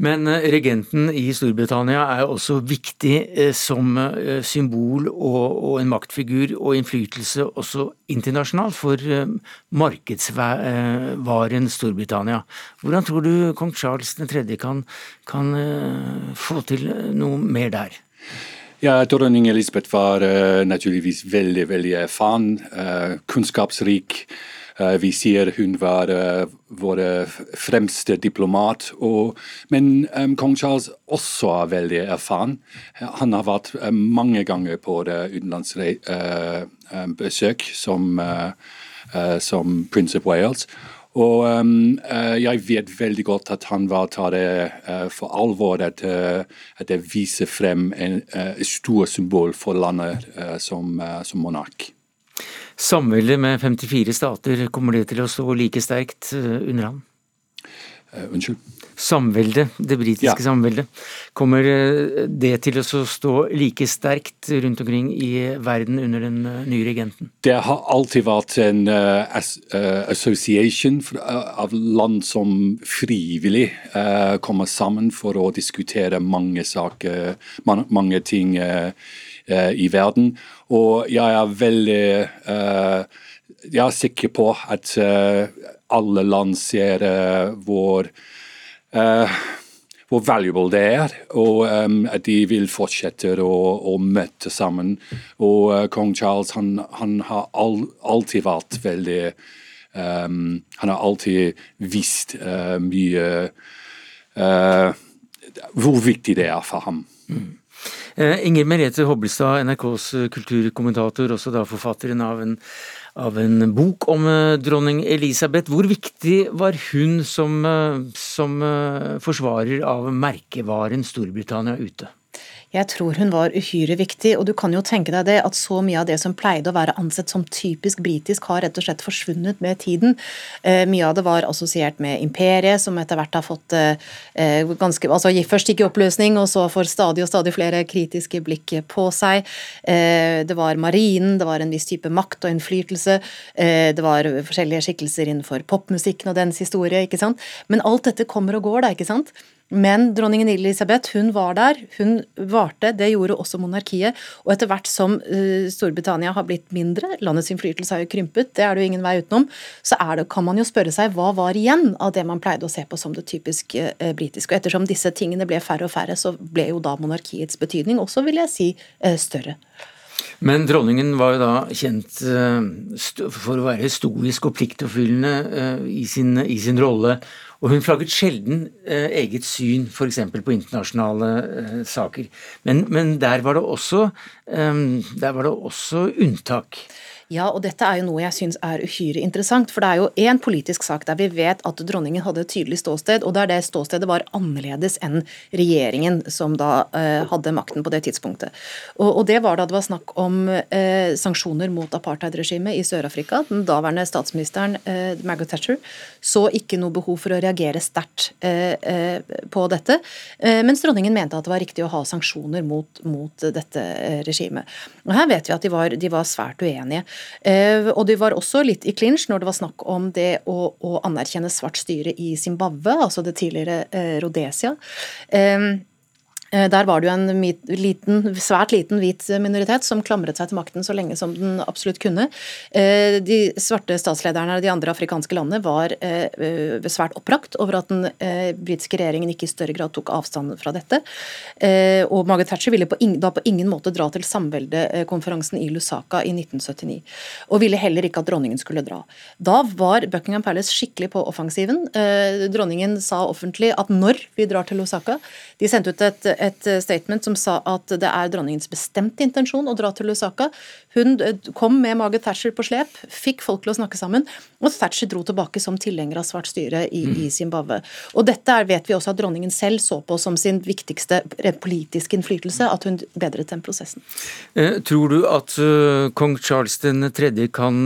Men eh, regenten i Storbritannia er også viktig eh, som eh, symbol og, en maktfigur og innflytelse også internasjonalt for markedsvaren Storbritannia. Hvordan tror du kong Charles 3. kan, kan få til noe mer der? Ja, Dronning Elisabeth var uh, naturligvis veldig veldig erfaren, uh, kunnskapsrik. Eh, vi sier hun var eh, vår fremste diplomat. Og, men um, kong Charles også er veldig erfaren. Han har vært mange ganger på utenlandsbesøk uh, som, uh, som Prince of Wales. Og um, uh, jeg vet veldig godt at han var tar det uh, for alvor at, uh, at det viser frem en stor symbol for landet som, som monark. Samveldet med 54 stater, kommer det til å stå like sterkt eh, under ham? Uh, unnskyld? Samveldet, det britiske ja. samveldet. Kommer eh, det til å stå like sterkt rundt omkring i verden under den nye regenten? Det har alltid vært en uh, association av land som frivillig uh, kommer sammen for å diskutere mange saker, mange ting i verden. Og jeg er veldig uh, Jeg er sikker på at uh, alle land ser hvor hvor valuable det er, og um, at de vil fortsette å, å møte sammen. Og uh, kong Charles han, han har all, alltid vært veldig um, Han har alltid visst uh, mye uh, Hvor viktig det er for ham. Mm. Eh, Inger Merete Hobbelstad, NRKs eh, kulturkommentator, også da forfatteren av en, av en bok om eh, dronning Elisabeth. Hvor viktig var hun som, som forsvarer av merkevaren Storbritannia ute? Jeg tror hun var uhyre viktig, og du kan jo tenke deg det at så mye av det som pleide å være ansett som typisk britisk, har rett og slett forsvunnet med tiden. Eh, mye av det var assosiert med imperiet, som etter hvert har fått eh, eh ganske altså Først gikk i oppløsning, og så får stadig og stadig flere kritiske blikk på seg. Eh, det var marinen, det var en viss type makt og innflytelse, eh, det var forskjellige skikkelser innenfor popmusikken og dens historie, ikke sant. Men alt dette kommer og går, da, ikke sant. Men dronningen Elisabeth hun var der, hun varte. Det gjorde også monarkiet. Og etter hvert som uh, Storbritannia har blitt mindre, landets innflytelse har jo krympet, det er det jo ingen vei utenom, så det, kan man jo spørre seg hva var igjen av det man pleide å se på som det typisk uh, britiske. Og ettersom disse tingene ble færre og færre, så ble jo da monarkiets betydning også, vil jeg si, uh, større. Men dronningen var jo da kjent for å være stoisk og pliktoppfyllende i sin, i sin rolle. Og hun flagget sjelden eh, eget syn f.eks. på internasjonale eh, saker. Men, men, der var det også, eh, var det også unntak. Ja, og dette er jo noe jeg syns er uhyre interessant. For det er jo én politisk sak der vi vet at dronningen hadde et tydelig ståsted, og der det ståstedet var annerledes enn regjeringen som da eh, hadde makten på det tidspunktet. Og, og, det var da det var snakk om eh, sanksjoner mot apartheidregimet i Sør-Afrika. Den daværende statsministeren eh, Margaret Thatcher så ikke noe behov for å reagere sterkt på dette, mens dronningen mente at det var riktig å ha sanksjoner mot, mot dette regimet. Og Her vet vi at de var, de var svært uenige. Eh, og de var også litt i clinch når det var snakk om det å, å anerkjenne svart styre i Zimbabwe, altså det tidligere eh, Rhodesia. Eh, der var det jo en liten, svært liten hvit minoritet som klamret seg til makten så lenge som den absolutt kunne. Eh, de svarte statslederne av de andre afrikanske landene var eh, svært oppbrakt over at den britiske regjeringen ikke i større grad tok avstand fra dette. Og Margaret Thatcher ville på ingen, da på ingen måte dra til samveldekonferansen i Lusaka i 1979. Og ville heller ikke at dronningen skulle dra. Da var Buckingham Palace skikkelig på offensiven. Dronningen sa offentlig at når vi drar til Lusaka De sendte ut et et eh, statement som sa at det er dronningens bestemte intensjon å dra til Lusaka. Hun eh, kom med Margaret Thatcher på slep, fikk folk til å snakke sammen, og Thatcher dro tilbake som tilhenger av svart styre i, mm. i Zimbabwe. Og dette er, vet vi også at dronningen selv så på som sin viktigste politiske innflytelse, at hun bedret den prosessen. Eh, tror du at uh, kong Charles 3. Kan,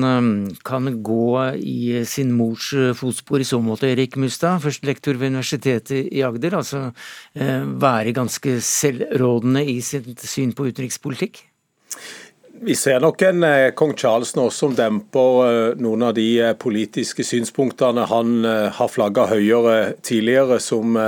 kan gå i sin mors fotspor i så måte, Erik Mustad, førstelektor ved Universitetet i Agder, altså være ganske selvrådende i sitt syn på utenrikspolitikk? Vi ser nok en eh, kong Charles nå som demper eh, noen av de eh, politiske synspunktene han har flagga høyere tidligere som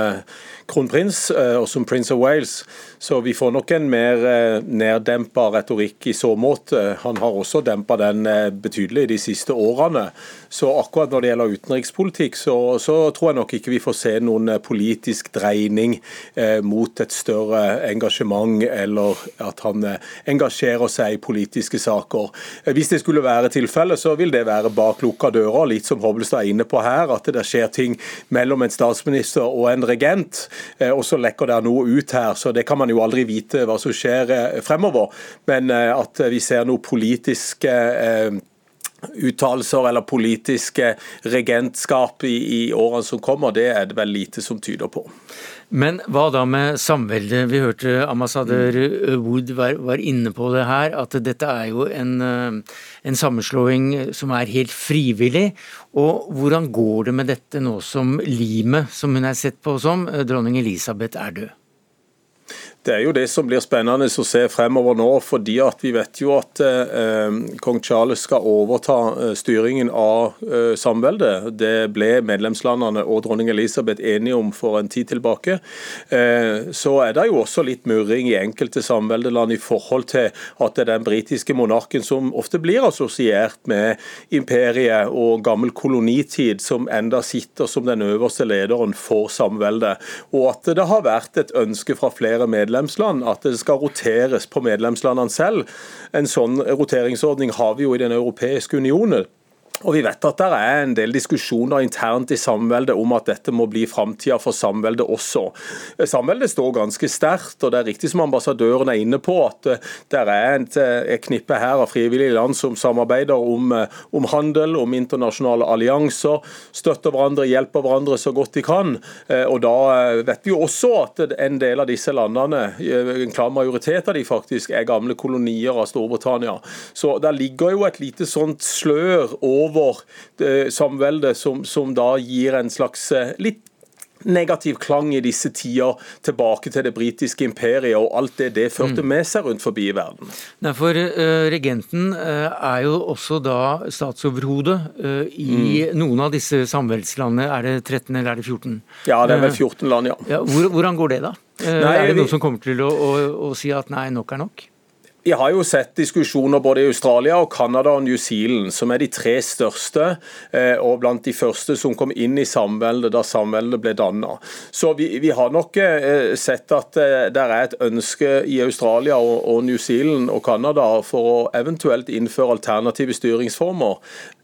kronprins og som prins of Wales. Så vi får nok en mer neddempa retorikk i så måte. Han har også dempa den betydelig de siste årene. Så akkurat når det gjelder utenrikspolitikk, så, så, tror jeg nok ikke vi får se noen eh, politisk dreining eh, mot et større engasjement, eller at han eh, engasjerer seg i politiske saker. Eh, hvis det skulle være tilfellet, så vil det være bak lukka dører, litt som Hobbelstad er inne på her, at det skjer ting mellom en statsminister og en regent, eh, og så lekker det noe ut her. så Det kan man jo aldri vite hva som skjer eh, fremover. Men at vi ser noe politisk uttalelser eller politiske regentskap i, i, årene som kommer, det er det vel lite som tyder på. Men hva da med samveldet? Vi hørte ambassadør Wood var, var, inne på det her, at dette er jo en, eh, en, sammenslåing som er helt frivillig. Og hvordan går det med dette nå som limet, som hun er sett på som, dronning Elisabeth er død? Det er jo det som blir spennende å se fremover nå, fordi vi vet jo at eh, kong Charles skal overta eh, styringen av eh, samveldet. Det ble medlemslandene og dronning Elisabeth enige om for en tid tilbake. Eh, så er det jo også litt murring i enkelte samveldeland i forhold til at det er den britiske monarken som ofte blir assosiert med imperiet og gammel kolonitid, som enda sitter som den øverste lederen for samveldet. Og at det har vært et ønske fra flere medlemmer medlemsland at det skal roteres på medlemslandene selv. En sånn roteringsordning har vi jo i Den europeiske unionen. Og Vi vet at det er en del diskusjoner internt i samveldet om at dette må bli framtida for samveldet også. Samveldet står ganske sterkt, og det er riktig som ambassadøren er inne på, at det er et, et knippe her av frivillige land som samarbeider om, om, handel, om internasjonale allianser, støtter hverandre, hjelper hverandre så godt de kan. Og Da vet vi jo også at en del av disse landene, en klar majoritet av de faktisk, er gamle kolonier av Storbritannia. Så der ligger jo et lite sånt slør over over samveldet, som, som da gir en slags eh, litt negativ klang i disse tider tilbake til det britiske imperiet og alt det det førte mm. med seg rundt forbi i verden. Nei, for uh, Regenten uh, er jo også da statsoverhode uh, i mm. noen av disse samveldslandene. Er det 13 eller er det 14? Ja, det er vel 14 land, ja. ja hvor, hvordan går det da? Nei, er det noen som kommer til å, å, å si at nei, nok er nok? Vi har jo sett diskusjoner både i Australia, og Canada og New Zealand, som er de tre største, eh, og blant de første som kom inn i samveldet da samveldet ble danna. Så vi, vi, har nok eh, sett at eh, det er et ønske i Australia og New Zealand og Canada for å eventuelt innføre alternative styringsformer.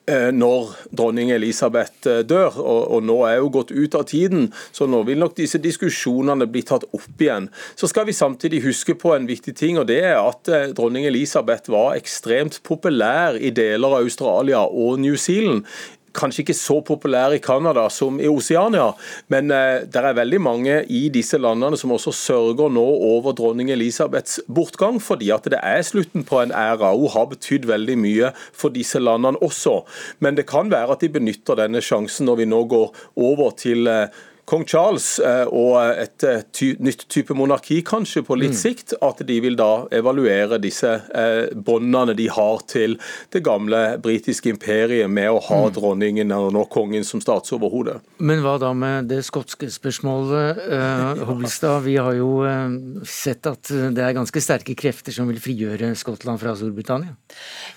Når dronning Elisabeth dør, og, og, nå er hun gått ut av tiden. Så nå vil nok disse diskusjonene bli tatt opp igjen. Så skal vi samtidig huske på en viktig ting, og det er at dronning Elisabeth var ekstremt populær i deler av Australia og New Zealand kanskje ikke så populær i Canada som i Oceania, men eh, det er veldig mange i disse landene som også sørger nå over dronning Elisabeths bortgang, fordi at det er slutten på en æra. Hun har betydd veldig mye for disse landene også. Men det kan være at de benytter denne sjansen når vi nå går over til eh, kong Charles eh, og et eh, ty nytt type monarki kanskje på litt mm. sikt, at de vil da evaluere disse eh, båndene de har til det gamle britiske imperiet med å ha mm. dronningen og nå kongen som statsoverhode. Men hva da med det skotske spørsmålet? eh, Hobbelstad, vi har jo sett at det er ganske sterke krefter som vil frigjøre Skottland fra Storbritannia?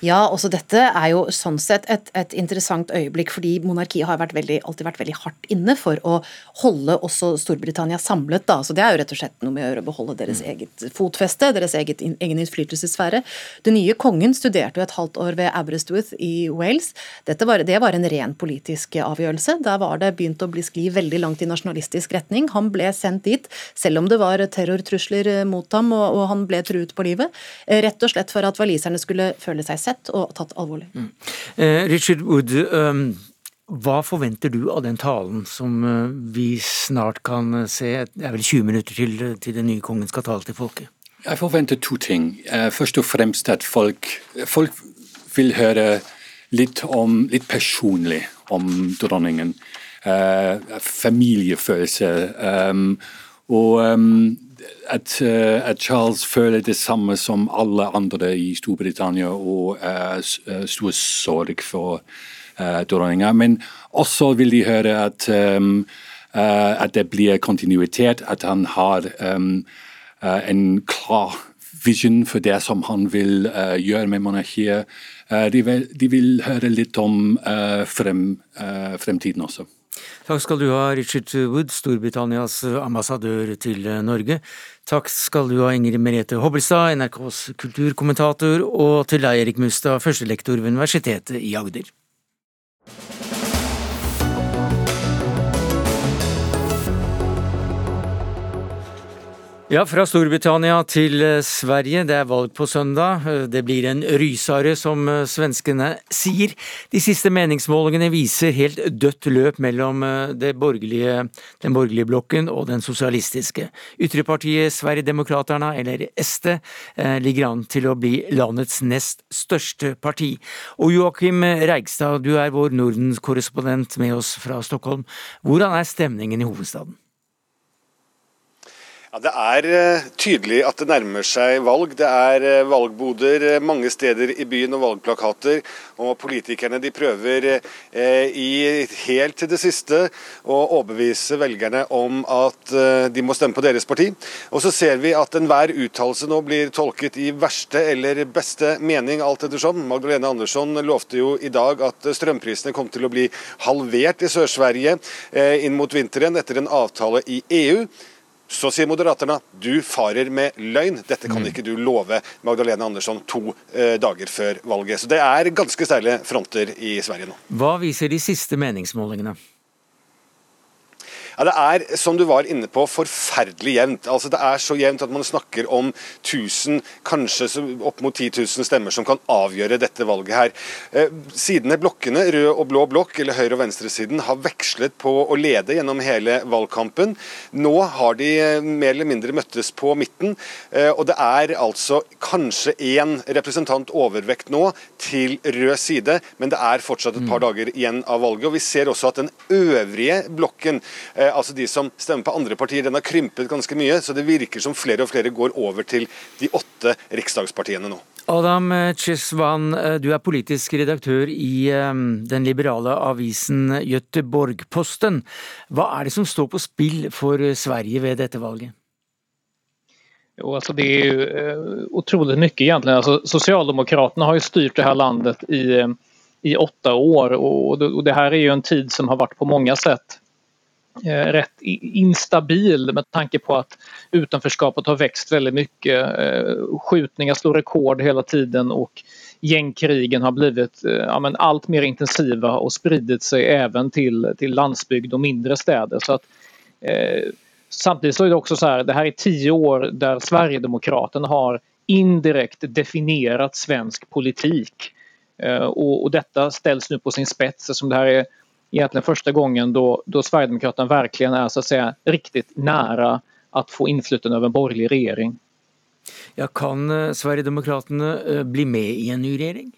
Ja, også dette er jo sånn sett et, et interessant øyeblikk, fordi monarkiet har vært veldig, alltid vært veldig hardt inne for å holde også Storbritannia samlet. Da. Så Det er jo rett og slett noe med å gjøre å beholde deres mm. eget fotfeste, deres eget, egen innflytelsessfære. Den nye kongen studerte jo et halvt år ved Aberystwyth i Wales. Var, det var en ren politisk avgjørelse. Der var det begynt å bli skli veldig langt i nasjonalistisk retning. Han ble sendt dit, selv om det var terrortrusler mot ham og, og han ble truet på livet. Rett og slett for at waliserne skulle føle seg sett og tatt alvorlig. Mm. Eh, Richard Wood, um hva forventer du av den talen som eh, vi snart kan eh, se? Det er vel 20 minutter til, til den nye kongen skal tale til folket? Jeg forventer to ting. Eh, først og fremst at folk, folk vil høre litt, om, litt personlig om dronningen. familiefølelse. og at, Charles føler det samme som alle andre i Storbritannia og uh, stor sorg for Eh, dronninga. Men også vil de høre at, um, at det blir kontinuitet, at han har um, en klar vision for det som han vil gjøre med monarkiet. De, vil, de, vil, høre litt om frem, fremtiden også. Takk skal du ha, Richard Wood, Storbritannias ambassadør til Norge. Takk skal du ha, Ingrid Merete Hobbelstad, NRKs kulturkommentator, og til deg, Erik Mustad, førstelektor ved Universitetet i Agder. Bye. Ja, fra Storbritannia til eh, Sverige. Det er valg på søndag. Eh, det blir en rysare, som eh, svenskene sier. De siste meningsmålingene viser helt dødt løp mellom borgerlige, den borgerlige blokken og den sosialistiske. Ytrepartiet Sverigedemokraterna, eller SD, ligger an til å bli landets nest største parti. Og Joakim Reigstad, du er vår Nordens-korrespondent med oss fra Stockholm. Hvordan er stemningen i hovedstaden? Ja, Det er eh, tydelig at det nærmer seg valg. Det er eh, valgboder eh, mange steder i byen og valgplakater. Og politikerne de prøver i helt til det siste å overbevise velgerne om at de må stemme på deres parti. Og så ser vi at enhver uttalelse nå blir tolket i verste eller beste mening, alt ettersom. Magdalene Andersson lovte jo i dag at strømprisene kom til å bli halvert i Sør-Sverige inn mot vinteren etter en avtale i EU. Så sier Moderaterna du farer med løgn, dette kan mm. ikke du love Magdalena Andersson to eh, dager før valget. Så det er ganske steile fronter i Sverige nå. Hva viser de siste meningsmålingene? Ja, Det er, som du var inne på, forferdelig jevnt. Altså, det er så jevnt at man snakker om 1000, kanskje opp mot 10 000 stemmer som kan avgjøre dette valget her. Eh, sidene blokkene, rød og blå blokk, eller høyre- og venstresiden, har vekslet på å lede gjennom hele valgkampen. Nå har de eh, mer eller mindre møttes på midten, eh, og det er altså kanskje én representant overvekt nå til rød side, men det er fortsatt et par mm. dager igjen av valget. og Vi ser også at den øvrige blokken Eh, altså de som stemmer på andre partier, den har krympet ganske mye. Så det virker som flere og flere går over til de åtte riksdagspartiene nå. Adam Chesvan, eh, du er politisk redaktør i eh, den liberale avisen Göteborgposten. Hva er det som står på spill for Sverige ved dette valget? Jo, alltså det er jo utrolig mye, egentlig. Altså, Sosialdemokratene har jo styrt det her landet i, i åtte år Og det her er jo en tid som har vært på mange sätt eh, rätt instabil med tanke på att utanförskapet har växt väldigt mycket. Eh, skjutningar slår rekord hela tiden och gängkrigen har blivit eh, ja, allt mer intensiva och spridit sig även till, till landsbygd och mindre städer. Så att, eh, samtidigt så är det också så här, det här är tio år där Sverigedemokraterna har indirekt definierat svensk politik. Eh, och, och, detta ställs nu på sin spets eftersom det här är egentligen första gången då, då Sverigedemokraterna verkligen är så att säga riktigt nära att få inflytande över en borgerlig regering. Ja, kan eh, Sverigedemokraterna eh, bli med i en ny regjering?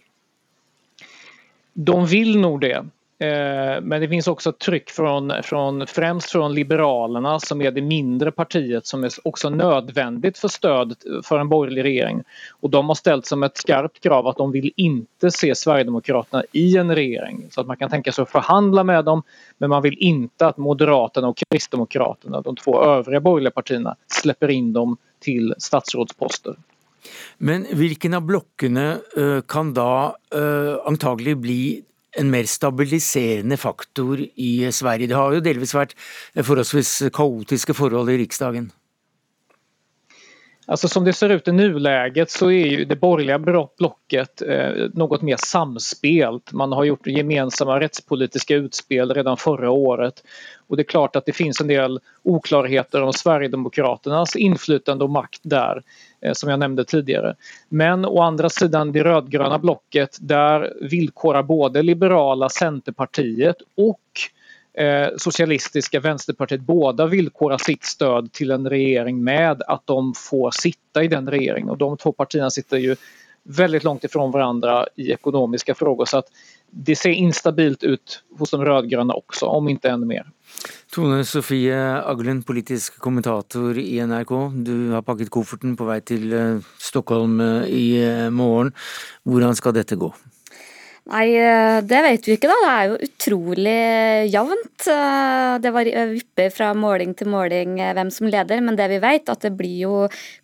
De vill nog det. Eh, men det finns också tryck från, från främst från Liberalerna som är det mindre partiet som är också nödvändigt för stöd för en borgerlig regering. Och de har ställt som ett skarpt krav att de vill inte se Sverigedemokraterna i en regering. Så att man kan tänka sig att förhandla med dem men man vill inte att Moderaterna och Kristdemokraterna, de två övriga borgerliga partierna, släpper in dem till statsrådsposter. Men hvilken av blokkene eh, kan da uh, antagelig bli en mer stabiliserende faktor i Sverige? Det har jo delvis vært forholdsvis kaotiske forhold i Riksdagen. Alltså som det ser ut i nuläget så är det borgerliga blocket eh, något mer samspelt. Man har gjort gemensamma rättspolitiska utspel redan förra året. Och det är klart att det finns en del oklarheter om Sverigedemokraternas inflytande och makt där eh, som jag nämnde tidigare. Men å andra sidan det rödgröna blocket där villkorar både liberala Centerpartiet och socialistiska Vänsterpartiet båda villkorar sitt stöd till en regering med att de får sitta i den regeringen och de två partierna sitter ju väldigt långt ifrån varandra i ekonomiska frågor så att det ser instabilt ut hos de rödgröna också, om inte ännu mer. Tone Sofie Aglen, politisk kommentator i NRK. Du har pakket kofferten på vei til eh, Stockholm eh, i eh, morgen. Hvordan skal dette gå? Nei, eh, det vet vi ikke, da. Det er jo utrolig jevnt. Eh, det var vipper fra måling til måling eh, hvem som leder, men det vi vet, at det blir jo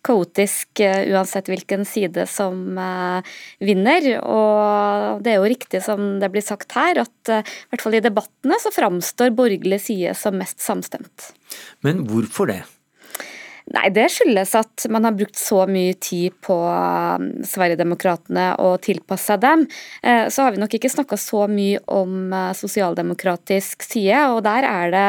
kaotisk uansett hvilken side som vinner. Og det er jo riktig som det blir sagt her, at i hvert fall i debattene så framstår borgerlig side som mest samstemt. Men hvorfor det? Nei, Det skyldes at man har brukt så mye tid på um, Sverigedemokraterna og tilpasse dem. Eh, så har vi nok ikke snakka så mye om eh, sosialdemokratisk side, og der er det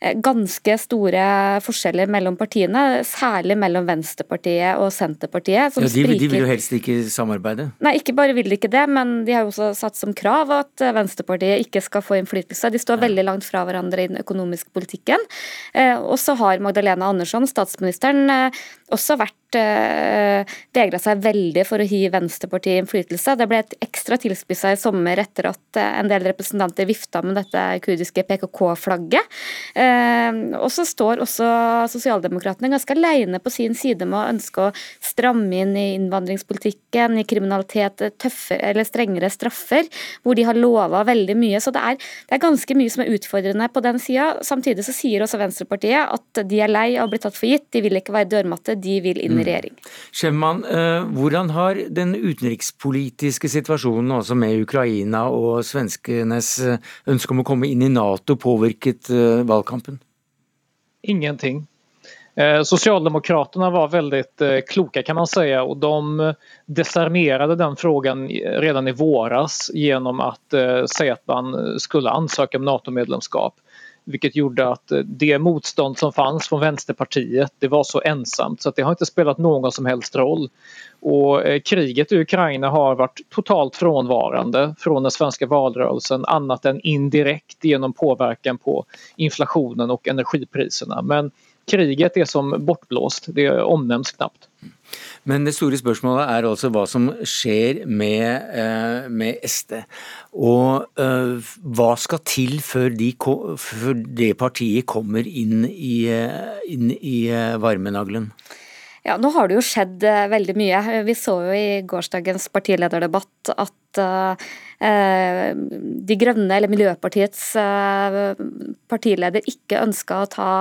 eh, ganske store forskjeller mellom partiene. Særlig mellom Venstrepartiet og Senterpartiet. ja, de, de, vil jo helst ikke samarbeide? Nei, ikke bare vil de ikke det, men de har jo også satt som krav at Venstrepartiet ikke skal få innflytelse. De står ja. veldig langt fra hverandre i den økonomiske politikken. Og så har Magdalena Andersson, statsminister statsministeren eh, også vært vegra seg veldig for å gi Venstrepartiet innflytelse. Det ble et ekstra tilspissa i sommer etter at uh, en del representanter vifta med dette kurdiske PKK-flagget. Uh, og så står også Sosialdemokratene ganske alene på sin side med å ønske å stramme inn i innvandringspolitikken, i kriminalitet, tøffere eller strengere straffer, hvor de har lova veldig mye. Så det er, det er, ganske mye som er utfordrende på den sida. Samtidig så sier også Venstrepartiet at de er lei av å bli tatt for gitt. De vil ikke være dørmatte, de vil inn i mm. regjering. Skjemman, eh, hvordan har den utenrikspolitiske situasjonen også med Ukraina og svenskenes eh, ønske om å komme inn i Nato påvirket eh, valgkampen? Ingenting. Socialdemokraterna var väldigt kloka kan man säga och de desarmerade den frågan redan i våras genom att säga att man skulle ansöka om NATO-medlemskap. Vilket gjorde att det motstånd som fanns från Vänsterpartiet det var så ensamt så att det har inte spelat någon som helst roll. Och eh, kriget i Ukraina har varit totalt frånvarande från den svenska valrörelsen annat än indirekt genom påverkan på inflationen och energipriserna. Men kriget er som bortblåst, det omnämns knapt. Men det store spørsmålet er altså hva som skjer med, eh, med SD. Og uh, hva skal til før, de, før, det partiet kommer inn i, eh, inn i varmenaglen? Ja, Nå har det jo skjedd veldig mye. Vi så jo i gårsdagens partilederdebatt at at Eh, de Grønne, eller Miljøpartiets eh, partileder, ikke ønska å ta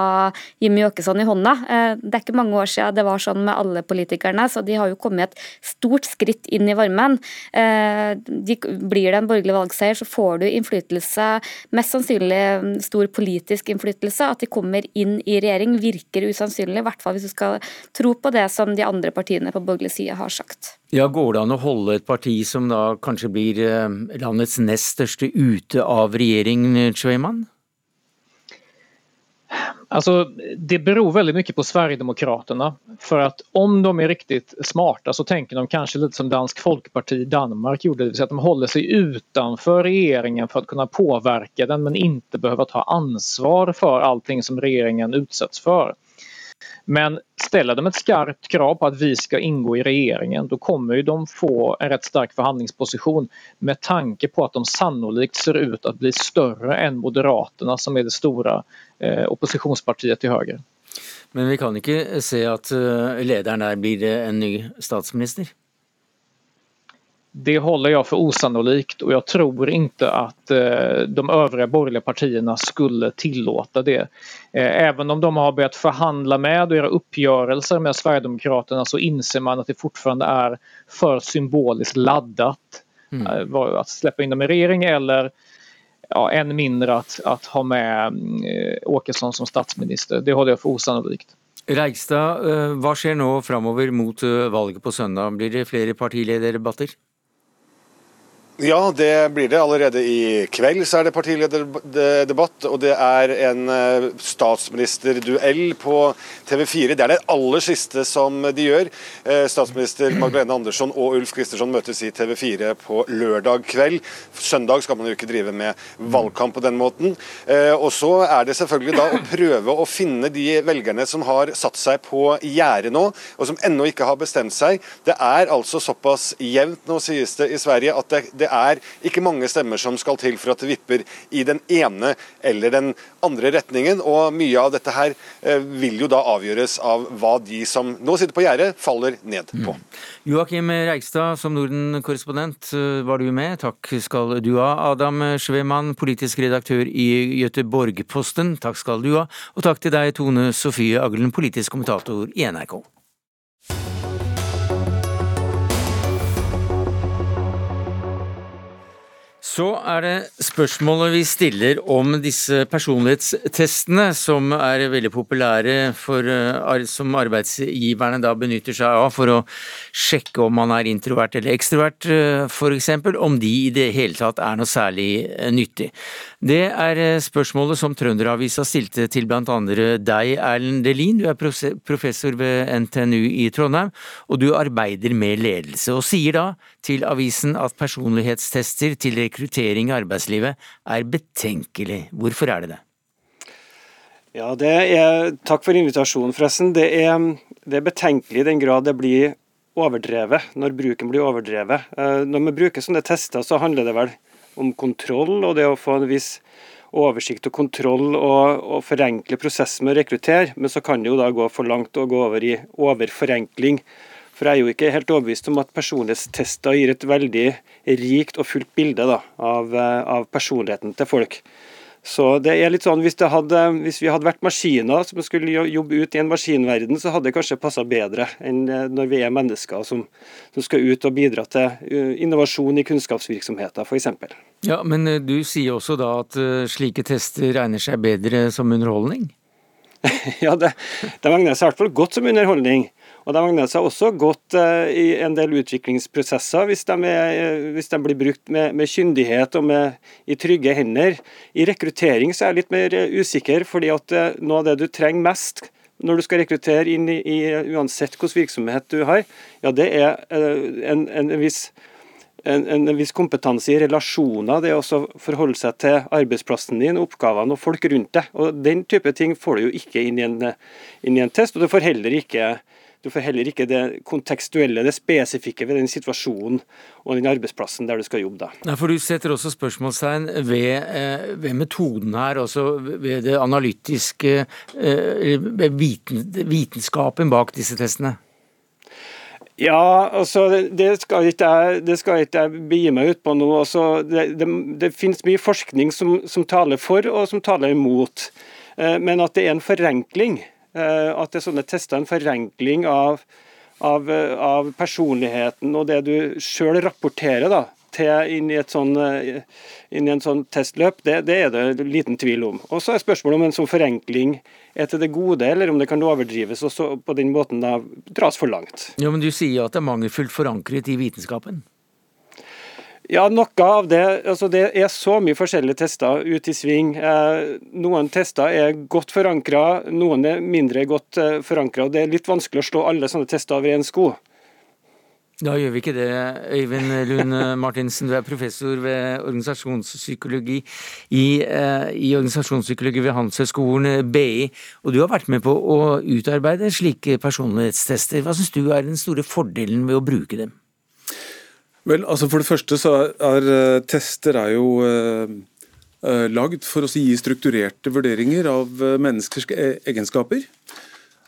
Jimmy Åkesson i hånda. Eh, det er ikke mange år siden det var sånn med alle politikerne, så de har jo kommet et stort skritt inn i varmen. Blir det en borgerlig valgseier, så får du innflytelse, mest sannsynlig mm, stor politisk innflytelse. At de kommer inn i regjering virker usannsynlig, i hvert fall hvis du skal tro på det som de andre partiene på borgerlig side har sagt. Ja, Går det an å holde et parti som da kanskje blir landets nest største ute av regjering, Schweiman? Alltså, det beror väldigt mycket på Sverigedemokraterna. För att om de är riktigt smarta så tänker de kanskje litt som Dansk Folkeparti i Danmark gjorde. Det vill si att de håller sig utanför regjeringen for å kunne påverka den men ikke behöva ta ansvar for allting som regjeringen utsätts för. Men ställer de ett skarpt krav på att vi ska ingå i regeringen då kommer ju de få en rätt stark förhandlingsposition med tanke på att de sannolikt ser ut att bli större än Moderaterna som är det stora eh, oppositionspartiet till höger. Men vi kan ikke se at eh, lederen der blir en ny statsminister? Det håller jag för osannolikt och jag tror inte att eh, de övriga borgerliga partierna skulle tillåta det. Eh, även om de har börjat förhandla med och göra uppgörelser med Sverigedemokraterna så inser man att det fortfarande är för symboliskt laddat mm. Eh, att släppa in dem i regering eller ja, än mindre att, att ha med Åkesson som statsminister. Det håller jag för osannolikt. Reigstad, hva skjer nå framover mot valget på søndag? Blir det flere partilederdebatter? Ja, det blir det. Allerede i kveld så er det partilederdebatt. Og det er en eh, statsministerduell på TV4. Det er det aller siste som de gjør. Eh, statsminister Magdalene Andersson og Ulf Kristersson møtes i TV4 på lørdag kveld. Søndag skal man jo ikke drive med valgkamp på den måten. Eh, og så er det selvfølgelig da å prøve å finne de velgerne som har satt seg på gjerdet nå, og som ennå ikke har bestemt seg. Det er altså såpass jevnt nå, sies det i Sverige, at det, det er ikke mange stemmer som skal til for at det vipper i den ene eller den andre retningen. Og mye av dette her eh, vil jo da avgjøres av hva de som nå sitter på gjerdet, faller ned på. Mm. Joakim Reigstad, som Norden-korrespondent eh, var du med. Takk skal du ha. Adam Svemann, politisk redaktør i Göteborg-Posten. Takk skal du ha. Og takk til deg, Tone Sofie Aglen, politisk kommentator i NRK. Så er det spørsmålet vi stiller om disse personlighetstestene, som er veldig populære for, eh, som arbeidsgiverne da benytter seg av for å sjekke om man er introvert eller ekstrovert, eh, f.eks. Om de i det hele tatt er noe særlig eh, nyttig. Det er spørsmålet som Trønderavisa stilte til blant andre deg, Erlend Delin. Du er professor ved NTNU i Trondheim, og du arbeider med ledelse, og sier da til avisen at personlighetstester til rekruttering i arbeidslivet er betenkelig. Hvorfor er det det? Ja, det er, Takk for invitasjonen, forresten. Det er, det er betenkelig i den grad det blir overdrevet, når bruken blir overdrevet. Eh, når vi bruker sånne tester, så handler det vel om kontroll og det å få en viss oversikt og kontroll og, og forenkle prosessen med å rekruttere. Men så kan det jo da gå for langt og gå over i overforenkling for jeg er jo ikke helt overbevist om at personlighetstester gir et veldig rikt og fullt bilde da, av, eh, av, personligheten til folk. Så det er litt sånn, hvis, hadde, hvis, vi hadde vært maskiner som skulle jobbe ut i en maskinverden, så hadde det kanskje passa bedre enn eh, når vi er mennesker som, som, skal ut og bidra til eh, innovasjon i kunnskapsvirksomheter, f.eks. Ja, men du sier også da at slike tester regner seg bedre som underholdning? ja, det, det egner seg i hvert fall godt som underholdning. Og De egner seg også godt uh, i en del utviklingsprosesser hvis de, er, eh, hvis de blir brukt med, med, kyndighet og med, i trygge hender. I rekruttering så er jeg litt mer uh, usikker, fordi at noe av det du trenger mest når du skal rekruttere inn i, i uansett hvilken virksomhet du har, ja det er en, en, viss en, en, viss kompetanse i relasjoner, det å forholde seg til arbeidsplassen din, oppgavene og folk rundt deg. Og Den type ting får du jo ikke inn i en, inn i en test, og du får heller ikke du får heller ikke det kontekstuelle, det spesifikke ved den situasjonen og den arbeidsplassen der du skal jobbe. Da. Nei, for Du setter også spørsmålstegn ved, eh, ved metoden her, altså ved det analytiske, eh, viten, vitenskapen bak disse testene? Ja, altså det skal ikke jeg, det skal ikke jeg begi meg ut på nå. Altså, det, det, det, finnes mye forskning som, som, taler for og som taler imot. Eh, men at det er en forenkling, at det er sånne tester en forenkling av, av, av personligheten og det du sjøl rapporterer da, til inn i, sånn, inn i en sånn testløp, det, det, er det liten tvil om. Og Så er spørsmålet om en sånn forenkling er til det gode, eller om det kan overdrives og på den måten da dras for langt. Ja, Men du sier at det er mangelfullt forankret i vitenskapen? Ja, noe av det. altså Det er så mye forskjellige tester ute i sving. Eh, noen tester er godt forankra, noen er mindre godt eh, forankra. Det er litt vanskelig å slå alle sånne tester over én sko. Da gjør vi ikke det, Øyvind Lund Martinsen. Du er professor ved organisasjonspsykologi i, eh, i organisasjonspsykologi ved Handelshøyskolen BI. Og du har vært med på å utarbeide slike personlighetstester. Hva syns du er den store fordelen ved å bruke dem? Vel, altså For det første så er, eh, tester er jo uh, lagd for å gi strukturerte vurderinger av menneskers e-, egenskaper.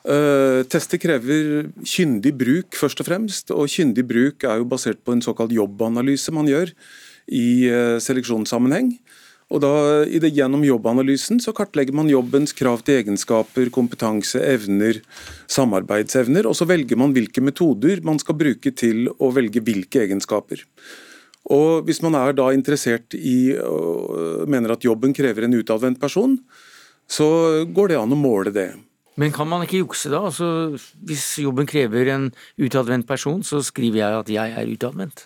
Tester krever kyndig bruk, først og fremst. Og kyndig bruk er jo basert på en såkalt jobbanalyse man gjør i uh, seleksjonssammenheng. Og da, det, Gjennom jobbanalysen så kartlegger man jobbens krav til egenskaper, kompetanse, evner, samarbeidsevner. Og så velger man hvilke metoder man skal bruke til å velge hvilke egenskaper. Og Hvis man er da interessert i og mener at jobben krever en utadvendt person, så går det an å måle det. Men kan man ikke jukse da? Altså, hvis jobben krever en utadvendt person, så skriver jeg at jeg er utadvendt.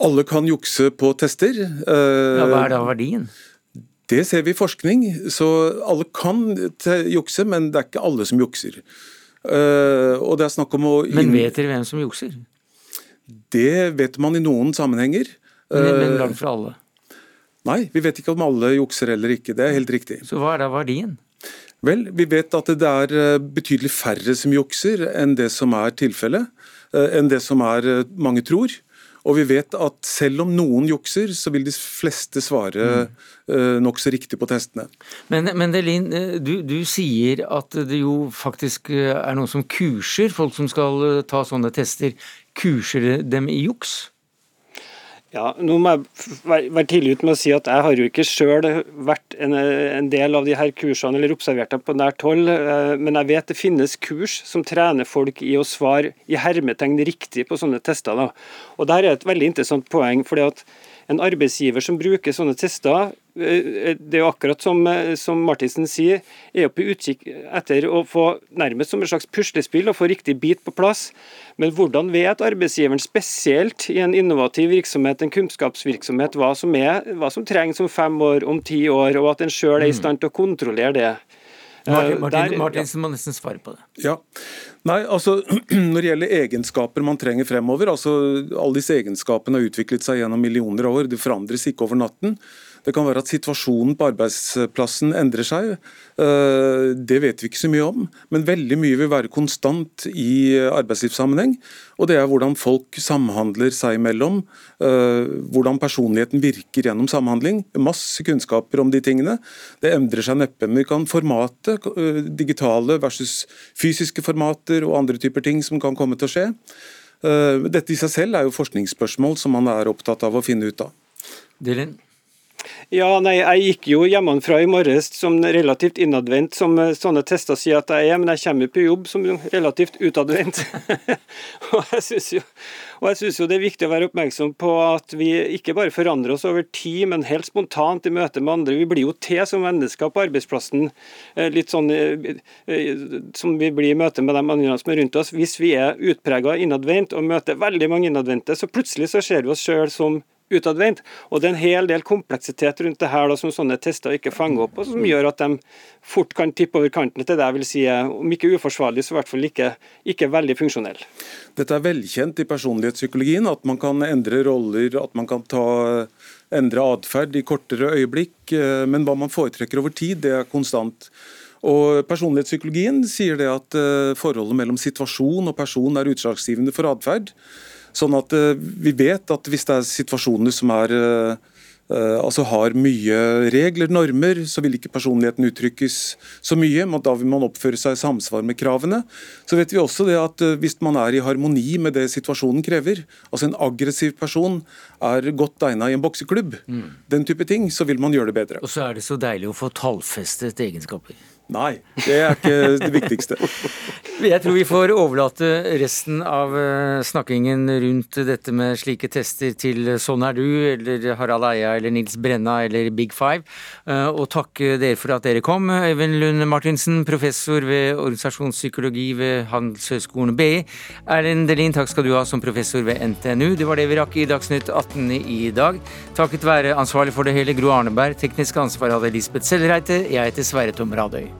Alle kan jukse på tester. Ja, hva er da verdien? Det ser vi i forskning. Så alle kan jukse, men det er ikke alle som jukser. Eh, og det er snakk om å Men vet dere hvem som jukser? Det vet man i noen sammenhenger. Men, men langt fra alle? Nei, vi vet ikke om alle jukser eller ikke. Det er helt riktig. Så hva er da verdien? Vel, vi vet at det er eh, betydelig færre som jukser enn det som er tilfellet. Eh, enn det som er eh, mange tror. Og vi vet at selv om noen jukser, så vil de fleste svare mm. nokså riktig på testene. Men, men Delin, du, du, sier at det jo faktisk er noen som kurser folk som skal ta sånne tester. Kurser dem i juks? Ja, nå må jeg være tidlig ute med å si at jeg har jo ikke sjøl vært en, en, del av de her kursene eller observert dem på nært hold, eh, men jeg vet det finnes kurs som trener folk i å svare i hermetegn riktig på sånne tester. Da. Og Der er et veldig interessant poeng. fordi at en arbeidsgiver som bruker sånne tester, det er jo akkurat som, eh, som Martinsen sier, er jo på utkikk etter å få nærmest som et slags puslespill og få riktig bit på plass. Men hvordan vet arbeidsgiveren, spesielt i en innovativ virksomhet, en kunnskapsvirksomhet, hva som, er, hva som trengs om fem år, om ti år, og at en sjøl er i mm. stand til å kontrollere det? Martin, eh, Martin, Martinsen må nesten svare på det. Ja, Nei, altså Når det gjelder egenskaper man trenger fremover, altså alle disse egenskapene har utviklet seg gjennom millioner av år, det forandres ikke over natten. Det kan være at situasjonen på arbeidsplassen endrer seg. Eh, det vet vi ikke så mye om, men veldig mye vil være konstant i arbeidslivssammenheng. Og det er hvordan folk samhandler seg imellom, eh, hvordan personligheten virker gjennom samhandling. Masse kunnskaper om de tingene. Det endrer seg neppe. Men vi kan formate, eh, digitale versus fysiske formater og andre typer ting som kan komme til å skje. Dette i seg selv er jo forskningsspørsmål som man er opptatt av å finne ut av. Dylan? Ja, nei, Jeg gikk jo hjemmefra i morges som relativt innadvendt, som eh, sånne tester sier at jeg er, men jeg kommer på jobb som relativt utadvendt. og jeg syns jo, det er viktig å være oppmerksom på at vi ikke bare forandrer oss over tid, men helt spontant i møte med andre. Vi blir jo til som mennesker på arbeidsplassen, eh, litt sånn eh, som vi blir i møte med de andre som er rundt oss. Hvis vi er utprega innadvendt og møter veldig mange innadvendte, så plutselig så ser vi oss sjøl som utadvendt. Og det er en hel del kompleksitet rundt det her da, som sånne tester ikke fanger opp, og som gjør at de fort kan tippe over kanten til det jeg vil si om ikke uforsvarlig, så i hvert fall ikke, ikke veldig funksjonell. Dette er velkjent i personlighetspsykologien, at man kan endre roller, at man kan ta, endre atferd i kortere øyeblikk. Eh, men hva man foretrekker over tid, det er konstant. Og Personlighetspsykologien sier det at eh, forholdet mellom situasjon og person er utslagsgivende for atferd. Sånn at eh, vi vet at hvis det er situasjoner som er eh, uh, altså har mye regler, normer, så vil ikke personligheten uttrykkes så mye. Men da vil man oppføre seg i samsvar med kravene. Så vet vi også det at hvis man er i harmoni med det situasjonen krever, altså en aggressiv person er godt egnet i en bokseklubb, mm. den type ting, så vil man gjøre det bedre. Og så er det så deilig å få tallfestet egenskaper. Nei, det er ikke det viktigste. Jeg tror vi får overlate resten av eh, snakkingen rundt dette med slike tester til Sånn er du, eller Harald Eia, eller Nils Brenna, eller Big Five. Eh, og takke dere for at dere kom. Øyvind Lund Martinsen, professor ved organisasjonspsykologi ved Handelshøyskolen BI. Erlend Delin, takk skal du ha som professor ved NTNU. Det var det vi rakk i Dagsnytt 18 i dag. Takket være ansvarlig for det hele Gro Arneberg. Teknisk ansvar hadde Lisbeth Sellreite. Jeg heter Sverre Tom Radøy.